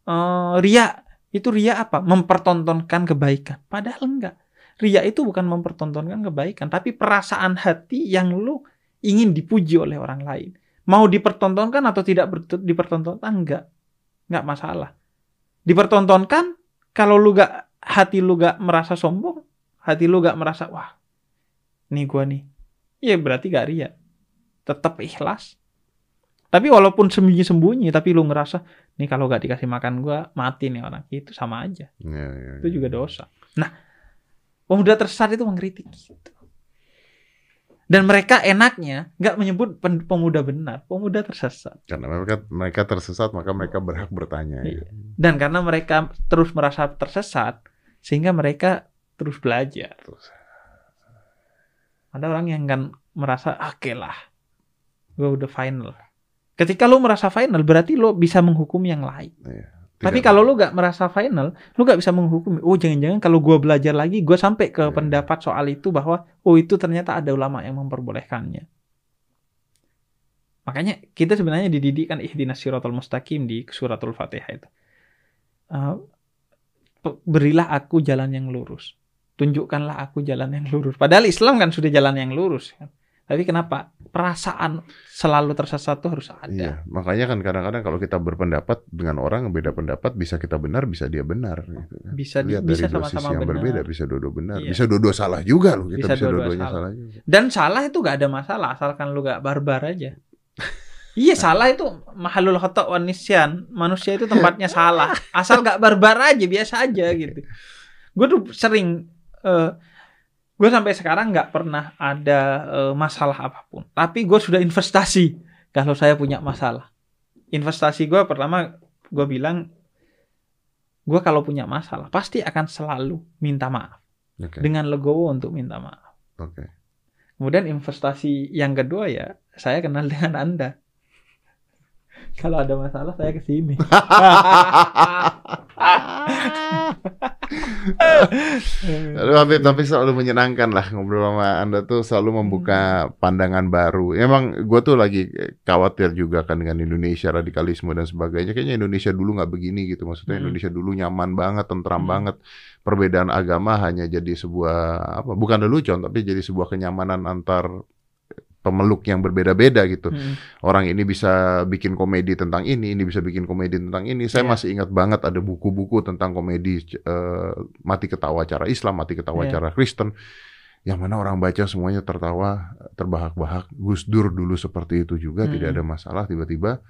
B: e, ria itu ria apa? Mempertontonkan kebaikan. Padahal enggak. Ria itu bukan mempertontonkan kebaikan, tapi perasaan hati yang lu ingin dipuji oleh orang lain. Mau dipertontonkan atau tidak dipertontonkan enggak. Enggak masalah. Dipertontonkan kalau lu gak hati lu gak merasa sombong, hati lu gak merasa wah, nih gua nih. Ya berarti gak ria. Tetap ikhlas. Tapi walaupun sembunyi-sembunyi, tapi lu ngerasa, nih kalau gak dikasih makan gua mati nih orang. Itu sama aja.
A: Ya, ya,
B: itu juga dosa. Nah, pemuda tersesat itu mengkritik gitu. Dan mereka enaknya nggak menyebut pemuda benar, pemuda tersesat.
A: Karena mereka mereka tersesat maka mereka berhak bertanya.
B: Iya. Ya. Dan karena mereka terus merasa tersesat, sehingga mereka terus belajar. Terus. Ada orang yang kan merasa, oke okay lah, gue udah final. Ketika lo merasa final, berarti lo bisa menghukum yang lain. Iya. Tapi kalau lu gak merasa final, lu gak bisa menghukum. Oh jangan-jangan kalau gua belajar lagi, gua sampai ke yeah. pendapat soal itu bahwa oh itu ternyata ada ulama yang memperbolehkannya. Makanya kita sebenarnya dididik kan ihdinas siratal mustaqim di suratul fatihah itu. Uh, berilah aku jalan yang lurus. Tunjukkanlah aku jalan yang lurus. Padahal Islam kan sudah jalan yang lurus. Kan? Tapi kenapa perasaan selalu tersesat itu harus ada? Iya,
A: makanya kan kadang-kadang kalau kita berpendapat dengan orang beda pendapat, bisa kita benar, bisa dia benar. Gitu kan.
B: Bisa
A: Lihat
B: bisa
A: dari dua
B: sama-sama
A: sisi yang
B: benar.
A: berbeda, bisa dua-dua benar, iya. bisa dua-dua salah juga loh. Kita bisa, bisa dua-duanya salah. salah juga.
B: Dan salah itu gak ada masalah, asalkan lu gak barbar aja. Iya salah itu mahalul khotok wanisian manusia itu tempatnya salah asal gak barbar aja biasa aja gitu. Gue tuh sering uh, gue sampai sekarang nggak pernah ada uh, masalah apa pun. Tapi gue sudah investasi kalau saya punya masalah. Investasi gue pertama gue bilang gue kalau punya masalah pasti akan selalu minta maaf. Okay. dengan legowo untuk minta maaf.
A: Okay.
B: kemudian investasi yang kedua ya saya kenal dengan anda kalau ada masalah saya ke sini.
A: Lalu Habib tapi selalu menyenangkan lah ngobrol sama Anda tuh selalu membuka hmm. pandangan baru. Emang gue tuh lagi khawatir juga kan dengan Indonesia radikalisme dan sebagainya. Kayaknya Indonesia dulu nggak begini gitu. Maksudnya hmm. Indonesia dulu nyaman banget, tentram hmm. banget. Perbedaan agama hanya jadi sebuah apa? Bukan lelucon tapi jadi sebuah kenyamanan antar pemeluk yang berbeda-beda gitu. Hmm. Orang ini bisa bikin komedi tentang ini, ini bisa bikin komedi tentang ini. Saya yeah. masih ingat banget ada buku-buku tentang komedi uh, mati ketawa cara Islam, mati ketawa yeah. cara Kristen. Yang mana orang baca semuanya tertawa, terbahak-bahak. Gus Dur dulu seperti itu juga, hmm. tidak ada masalah. Tiba-tiba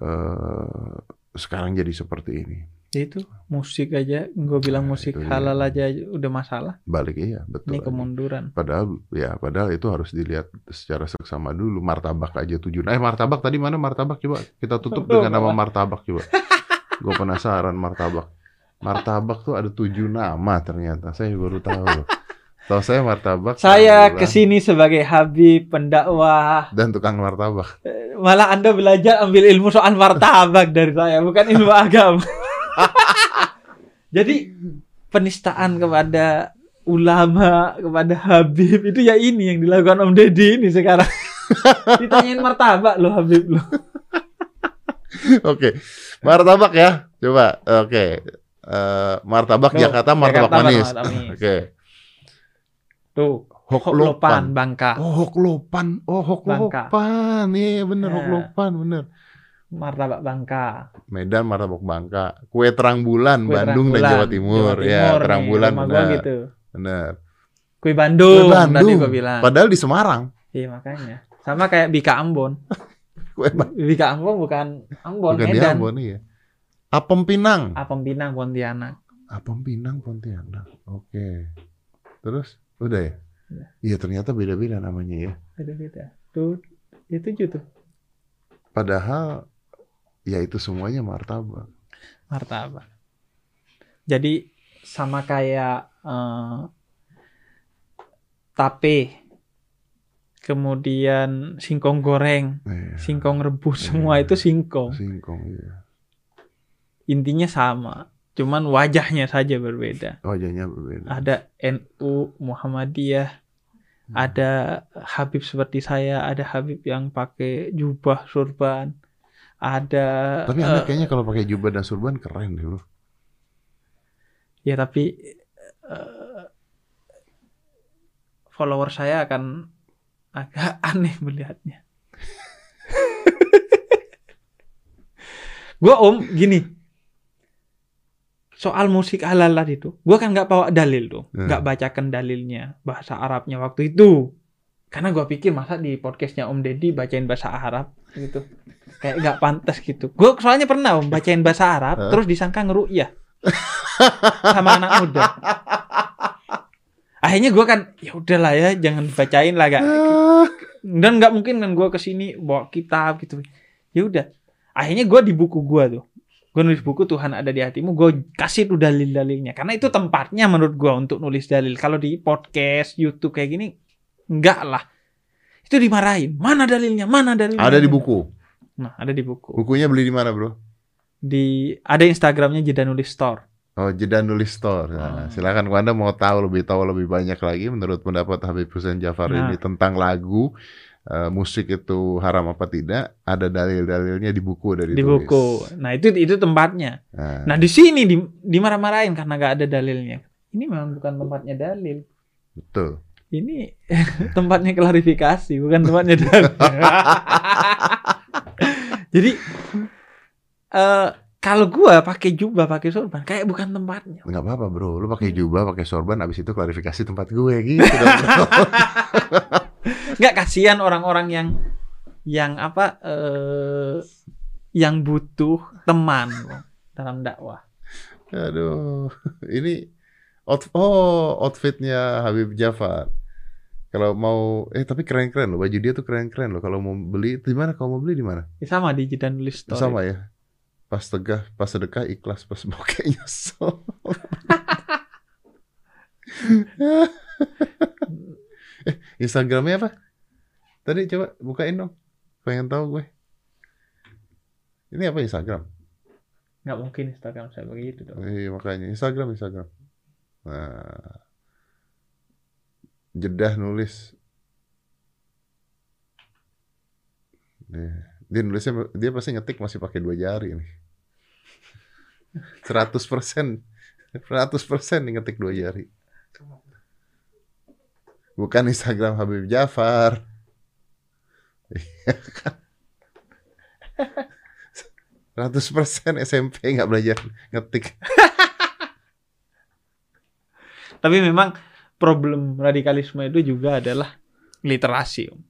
A: uh, sekarang jadi seperti ini.
B: Ya itu musik aja, gue bilang
A: Nah,
B: musik halal
A: dia.
B: aja udah masalah.
A: Balik iya betul.
B: Ini kemunduran.
A: Padahal ya padahal itu harus dilihat secara seksama dulu. Martabak aja tujuh. Eh martabak tadi mana martabak coba kita tutup dengan nama martabak coba. Gue penasaran martabak. Martabak tuh ada tujuh nama ternyata. Saya baru tahu. loh. Tahu saya martabak.
B: Saya
A: ke
B: sini sebagai Habib pendakwah.
A: dan tukang martabak.
B: Malah Anda belajar ambil ilmu soal martabak dari saya, bukan ilmu agama. Jadi penistaan kepada ulama, kepada Habib itu ya ini yang dilakukan Om Deddy ini sekarang. Ditanyain martabak loh Habib loh.
A: Oke. Martabak ya. Coba. Oke. Eh, martabak
B: Tuh,
A: Jakarta martabak
B: Jakarta
A: manis.
B: manis.
A: Oke.
B: Tuh,
A: Hoklopan.
B: Bangka.
A: Oh, hoklopan. Oh, hoklopan. Iya, bener
B: Ya.
A: hoklopan, bener.
B: Martabak Bangka.
A: Medan martabak Bangka. Kue terang bulan
B: Kue
A: Bandung
B: terang
A: dan Jawa
B: bulan,
A: Timur.
B: Jawa
A: ya,
B: Timur
A: terang
B: nih,
A: bulan
B: rumah gua
A: benar.
B: gitu.
A: Benar.
B: Kue Bandung,
A: Kue
B: tadi
A: Bandung.
B: gua bilang.
A: Padahal di Semarang.
B: Iya makanya. Sama kayak Bika Ambon.
A: Kue
B: Bika Ambon bukan Ambon,
A: bukan di
B: Medan.
A: Ambon iya. Apem Pinang.
B: Apem Pinang Pontianak.
A: Apem Pinang Pontianak. Oke. Terus udah ya?
B: Udah.
A: Iya, ternyata beda-beda namanya ya.
B: Beda-beda. Tuh, itu tujuh tuh.
A: Padahal ya itu semuanya martabak.
B: Martabak. Jadi sama kayak eh, tape, kemudian singkong goreng,
A: Iya.
B: singkong rebus,
A: Iya.
B: semua itu singkong.
A: Singkong iya.
B: Intinya sama, cuman wajahnya saja berbeda.
A: Wajahnya berbeda.
B: Ada NU, Muhammadiyah,
A: Hmm.
B: ada Habib seperti saya, ada Habib yang pakai jubah surban, ada
A: Tapi anda
B: eh,
A: kayaknya kalau pakai jubah dan surban keren deh bro.
B: ya tapi eh, follower saya akan agak aneh melihatnya. gua om gini soal musik halal tadi itu, gua kan nggak bawa dalil tuh,
A: Hmm.
B: nggak bacakan dalilnya bahasa Arabnya waktu itu, karena gua pikir masa di podcastnya Om Deddy bacain bahasa Arab gitu, kayak nggak pantas gitu. Gua soalnya pernah om bacain bahasa Arab,
A: Hah?
B: terus disangka ngeruyah. Sama anak muda. Akhirnya gua kan ya udahlah ya jangan bacain lah gak dan nggak mungkin kan gue ke sini bawa kitab gitu. Ya udah. Akhirnya gue di buku gue tuh. Gue nulis buku Tuhan ada di hatimu. Gue kasih tuh dalil-dalilnya. Karena itu tempatnya menurut gue untuk nulis dalil. Kalau di podcast YouTube kayak gini enggak lah. Itu dimarahin. Mana dalilnya? Mana dalilnya?
A: Ada di buku.
B: Nah ada di buku
A: Bukunya beli di mana bro?
B: di ada Instagramnya jeda nulis store
A: Oh, jeda nulis store. Nah,
B: Oh.
A: silakan kalau Anda mau tahu lebih tahu lebih banyak lagi menurut pendapat Habib Hussein Jafar
B: Nah.
A: ini tentang lagu eh, musik itu haram apa tidak, ada dalil-dalilnya di buku dari
B: di buku nah itu itu tempatnya
A: Nah,
B: nah di sini di, dimarah-marahin karena nggak ada dalilnya ini memang bukan tempatnya dalil
A: betul.
B: ini tempatnya klarifikasi bukan tempatnya dalil. Jadi eh kalau gua pakai jubah, pakai sorban, kayak bukan tempatnya.
A: Nggak apa-apa bro, lu pakai jubah, pakai sorban, abis itu klarifikasi tempat gue gitu dong bro.
B: Nggak kasihan orang-orang yang yang apa eh yang butuh teman dalam dakwah.
A: Aduh, ini out, oh outfitnya Habib Jafar. Kalau mau, eh tapi keren-keren loh, baju dia tuh keren-keren loh. Kalau mau beli, di mana? Kalau mau beli di mana?
B: Ya, sama di Jidan nulis story.
A: Sama ya. Pas tegah, pas sedekah ikhlas, pas bokeh nyesel. eh, Instagramnya apa? Tadi coba bukain dong. Pengen tahu gue. Ini apa Instagram?
B: Nggak mungkin Instagram saya begitu dong.
A: Iya makanya Instagram Instagram. Nah, jedah nulis. Nih, dia nulisnya dia pasti ngetik masih pakai dua jari nih. 100 persen, 100 persen nih ngetik dua jari. Bukan Instagram Habib Jafar. Kan? 100% SMP nggak belajar ngetik.
B: Tapi memang problem radikalisme itu juga adalah literasi. Om.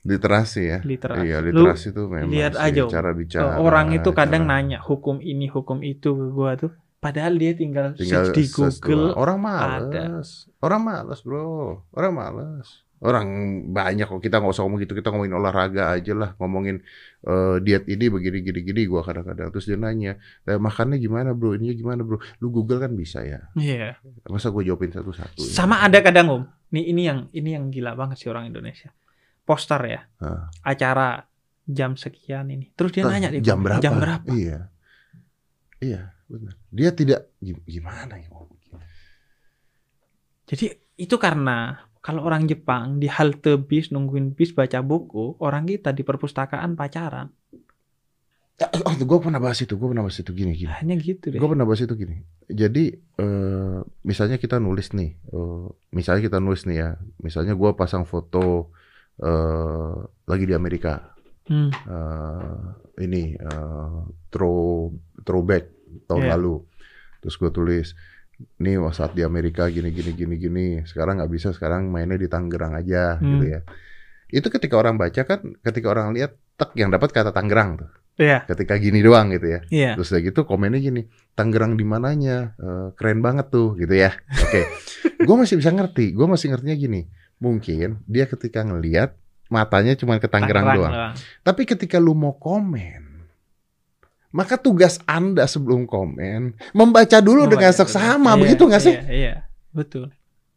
A: Literasi ya.
B: literasi.
A: Iya,
B: Lu
A: literasi tuh memang
B: lihat
A: sih,
B: aja, Om.
A: cara bicara.
B: orang itu kadang
A: cara-
B: nanya hukum ini, hukum itu ke gua tuh. Padahal dia tinggal,
A: tinggal
B: search di Google.
A: Orang males. Orang males, Bro. Orang males. Orang banyak kok kita nggak usah ngomong gitu, kita ngomongin olahraga aja lah, ngomongin eh, diet ini begini gini gini gua kadang-kadang terus dia nanya, "Eh, makannya gimana, Bro? Ini gimana, Bro? Lu Google kan bisa ya.
B: Iya.
A: Masa gue jawabin satu-satu? ya?
B: Sama ada kadang om. Nih ini yang ini yang gila banget sih orang Indonesia. Poster ya,
A: Hah.
B: acara jam sekian ini. Terus dia
A: Ah,
B: nanya di
A: jam berapa?
B: Jam berapa?
A: Iya. Iya, benar. Dia tidak gim- gimana ya?
B: Jadi itu karena kalau orang Jepang di halte bis nungguin bis baca buku, orang kita di perpustakaan pacaran.
A: Oh, gue pernah bahas itu, gue pernah bahas itu gini gini.
B: Hanya gitu deh.
A: Gue pernah bahas itu gini. Jadi eh, misalnya kita nulis nih, eh, misalnya kita nulis nih ya, misalnya gue pasang foto eh, lagi di Amerika,
B: Hmm.
A: eh, ini eh, throw throwback tahun
B: Iya.
A: lalu, terus gue tulis, nih saat di Amerika gini gini gini gini, sekarang nggak bisa, sekarang mainnya di Tangerang aja,
B: Hmm.
A: gitu ya. Itu ketika orang baca kan, ketika orang lihat, tek yang dapat kata Tangerang tuh,
B: Iya,
A: ketika gini doang gitu ya.
B: iya.
A: Terus udah gitu komennya gini, Tangerang di mananya, Eh, keren banget tuh gitu ya. Oke, gue masih bisa ngerti, gue masih ngertinya gini, mungkin dia ketika ngelihat matanya cuma ke Tangerang doang. Tapi ketika lu mau komen, maka tugas anda sebelum komen membaca dulu dengan
B: Membaca
A: seksama,
B: dulu.
A: begitu
B: Iya,
A: nggak sih?
B: Iya, iya. Betul.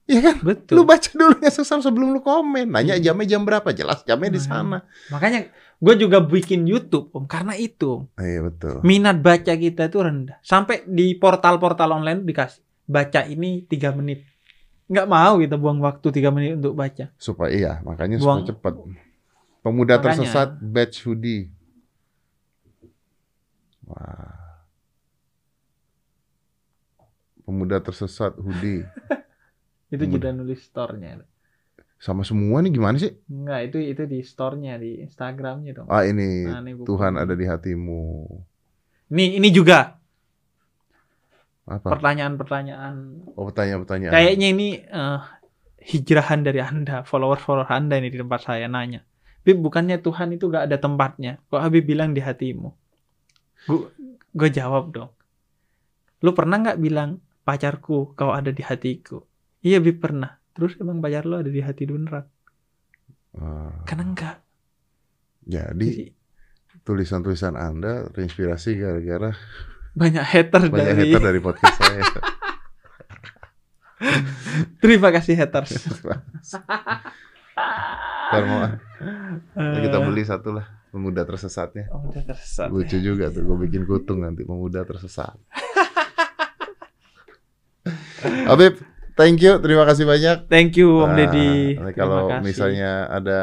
A: Iya kan?
B: Betul.
A: Lu baca dulu dengan seksama sebelum lu komen. Nanya
B: Hmm.
A: jamnya jam berapa? Jelas jamnya di sana.
B: Makanya gue juga bikin YouTube om karena itu Om.
A: Iya betul.
B: minat baca kita itu rendah sampai di portal-portal online dikasih baca ini tiga menit nggak mau kita buang waktu tiga menit untuk baca
A: Supaya iya, makanya
B: Buang-
A: supaya cepat. Pemuda
B: Makanya.
A: tersesat batch hoodie. Wah. Pemuda tersesat hoodie.
B: itu
A: Hmm.
B: juga nulis store-nya
A: Sama semua nih gimana sih?
B: Enggak, itu itu di store-nya di Instagramnya dong.
A: Ah ini
B: Nah, ini buku.
A: Tuhan ada di hatimu.
B: Ini ini juga
A: Apa?
B: pertanyaan-pertanyaan.
A: Oh pertanyaan-pertanyaan.
B: Kayaknya ini eh, hijrahan dari Anda, follower-follower Anda ini di tempat saya nanya. Bib, bukannya Tuhan itu gak ada tempatnya. Kok Habib bilang di hatimu? Gue jawab dong. Lu pernah nggak bilang pacarku kau ada di hatiku? Iya Bib pernah. Terus emang pacar lu ada di hati beneran?
A: Ah,
B: Kan enggak.
A: jadi
B: Jadi,
A: tulisan-tulisan Anda terinspirasi gara-gara
B: banyak hater
A: banyak
B: dari
A: hater dari podcast saya.
B: terima kasih haters
A: Ntar mau ah, kita
B: Eh,
A: beli satu lah pemuda tersesatnya.
B: udah tersesat
A: Lucu
B: ya.
A: juga tuh, gue bikin kutung nanti pemuda tersesat. Habib, thank you, terima kasih banyak.
B: thank you Om
A: Ah,
B: Deddy Terima
A: kalau
B: kasih.
A: misalnya ada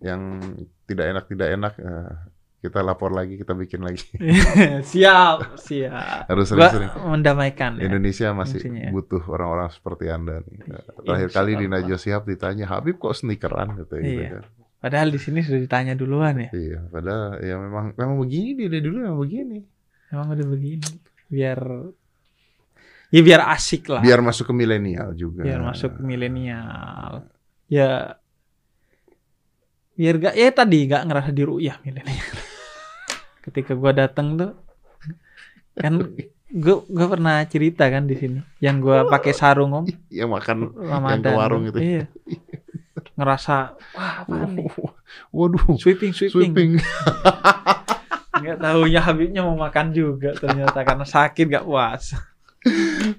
A: yang tidak enak tidak enak, eh, kita lapor lagi, kita bikin lagi.
B: siap siap
A: Harus sering-sering.
B: mendamaikan ya.
A: Indonesia masih
B: Fungsinya ya.
A: butuh orang-orang seperti anda nih. Eh, Terakhir
B: Insya
A: kali di
B: Allah.
A: Najwa Shihab ditanya, Habib kok sneakeran gitu, gitu
B: Iya.
A: kan.
B: Padahal di sini sudah ditanya duluan ya.
A: Iya, padahal ya memang memang begini dia dari dulu memang begini.
B: emang udah begini. Biar ya biar asik lah.
A: Biar masuk ke milenial juga.
B: biar masuk ke milenial. Ya biar gak ya tadi gak ngerasa diruyah milenial. Ketika gua datang tuh kan gue gue pernah cerita kan di sini yang gua pakai sarung om.
A: Yang makan
B: Ramadan
A: ke warung itu.
B: iya ngerasa wah apaan nih
A: Waduh,
B: sweeping sweeping,
A: sweeping.
B: nggak tahunya Habibnya mau makan juga ternyata karena sakit gak puas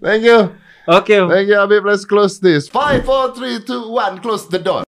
A: Thank you.
B: oke Om.
A: Thank you, Habib. Let's close this. Five, four, three, two, one. Close the door.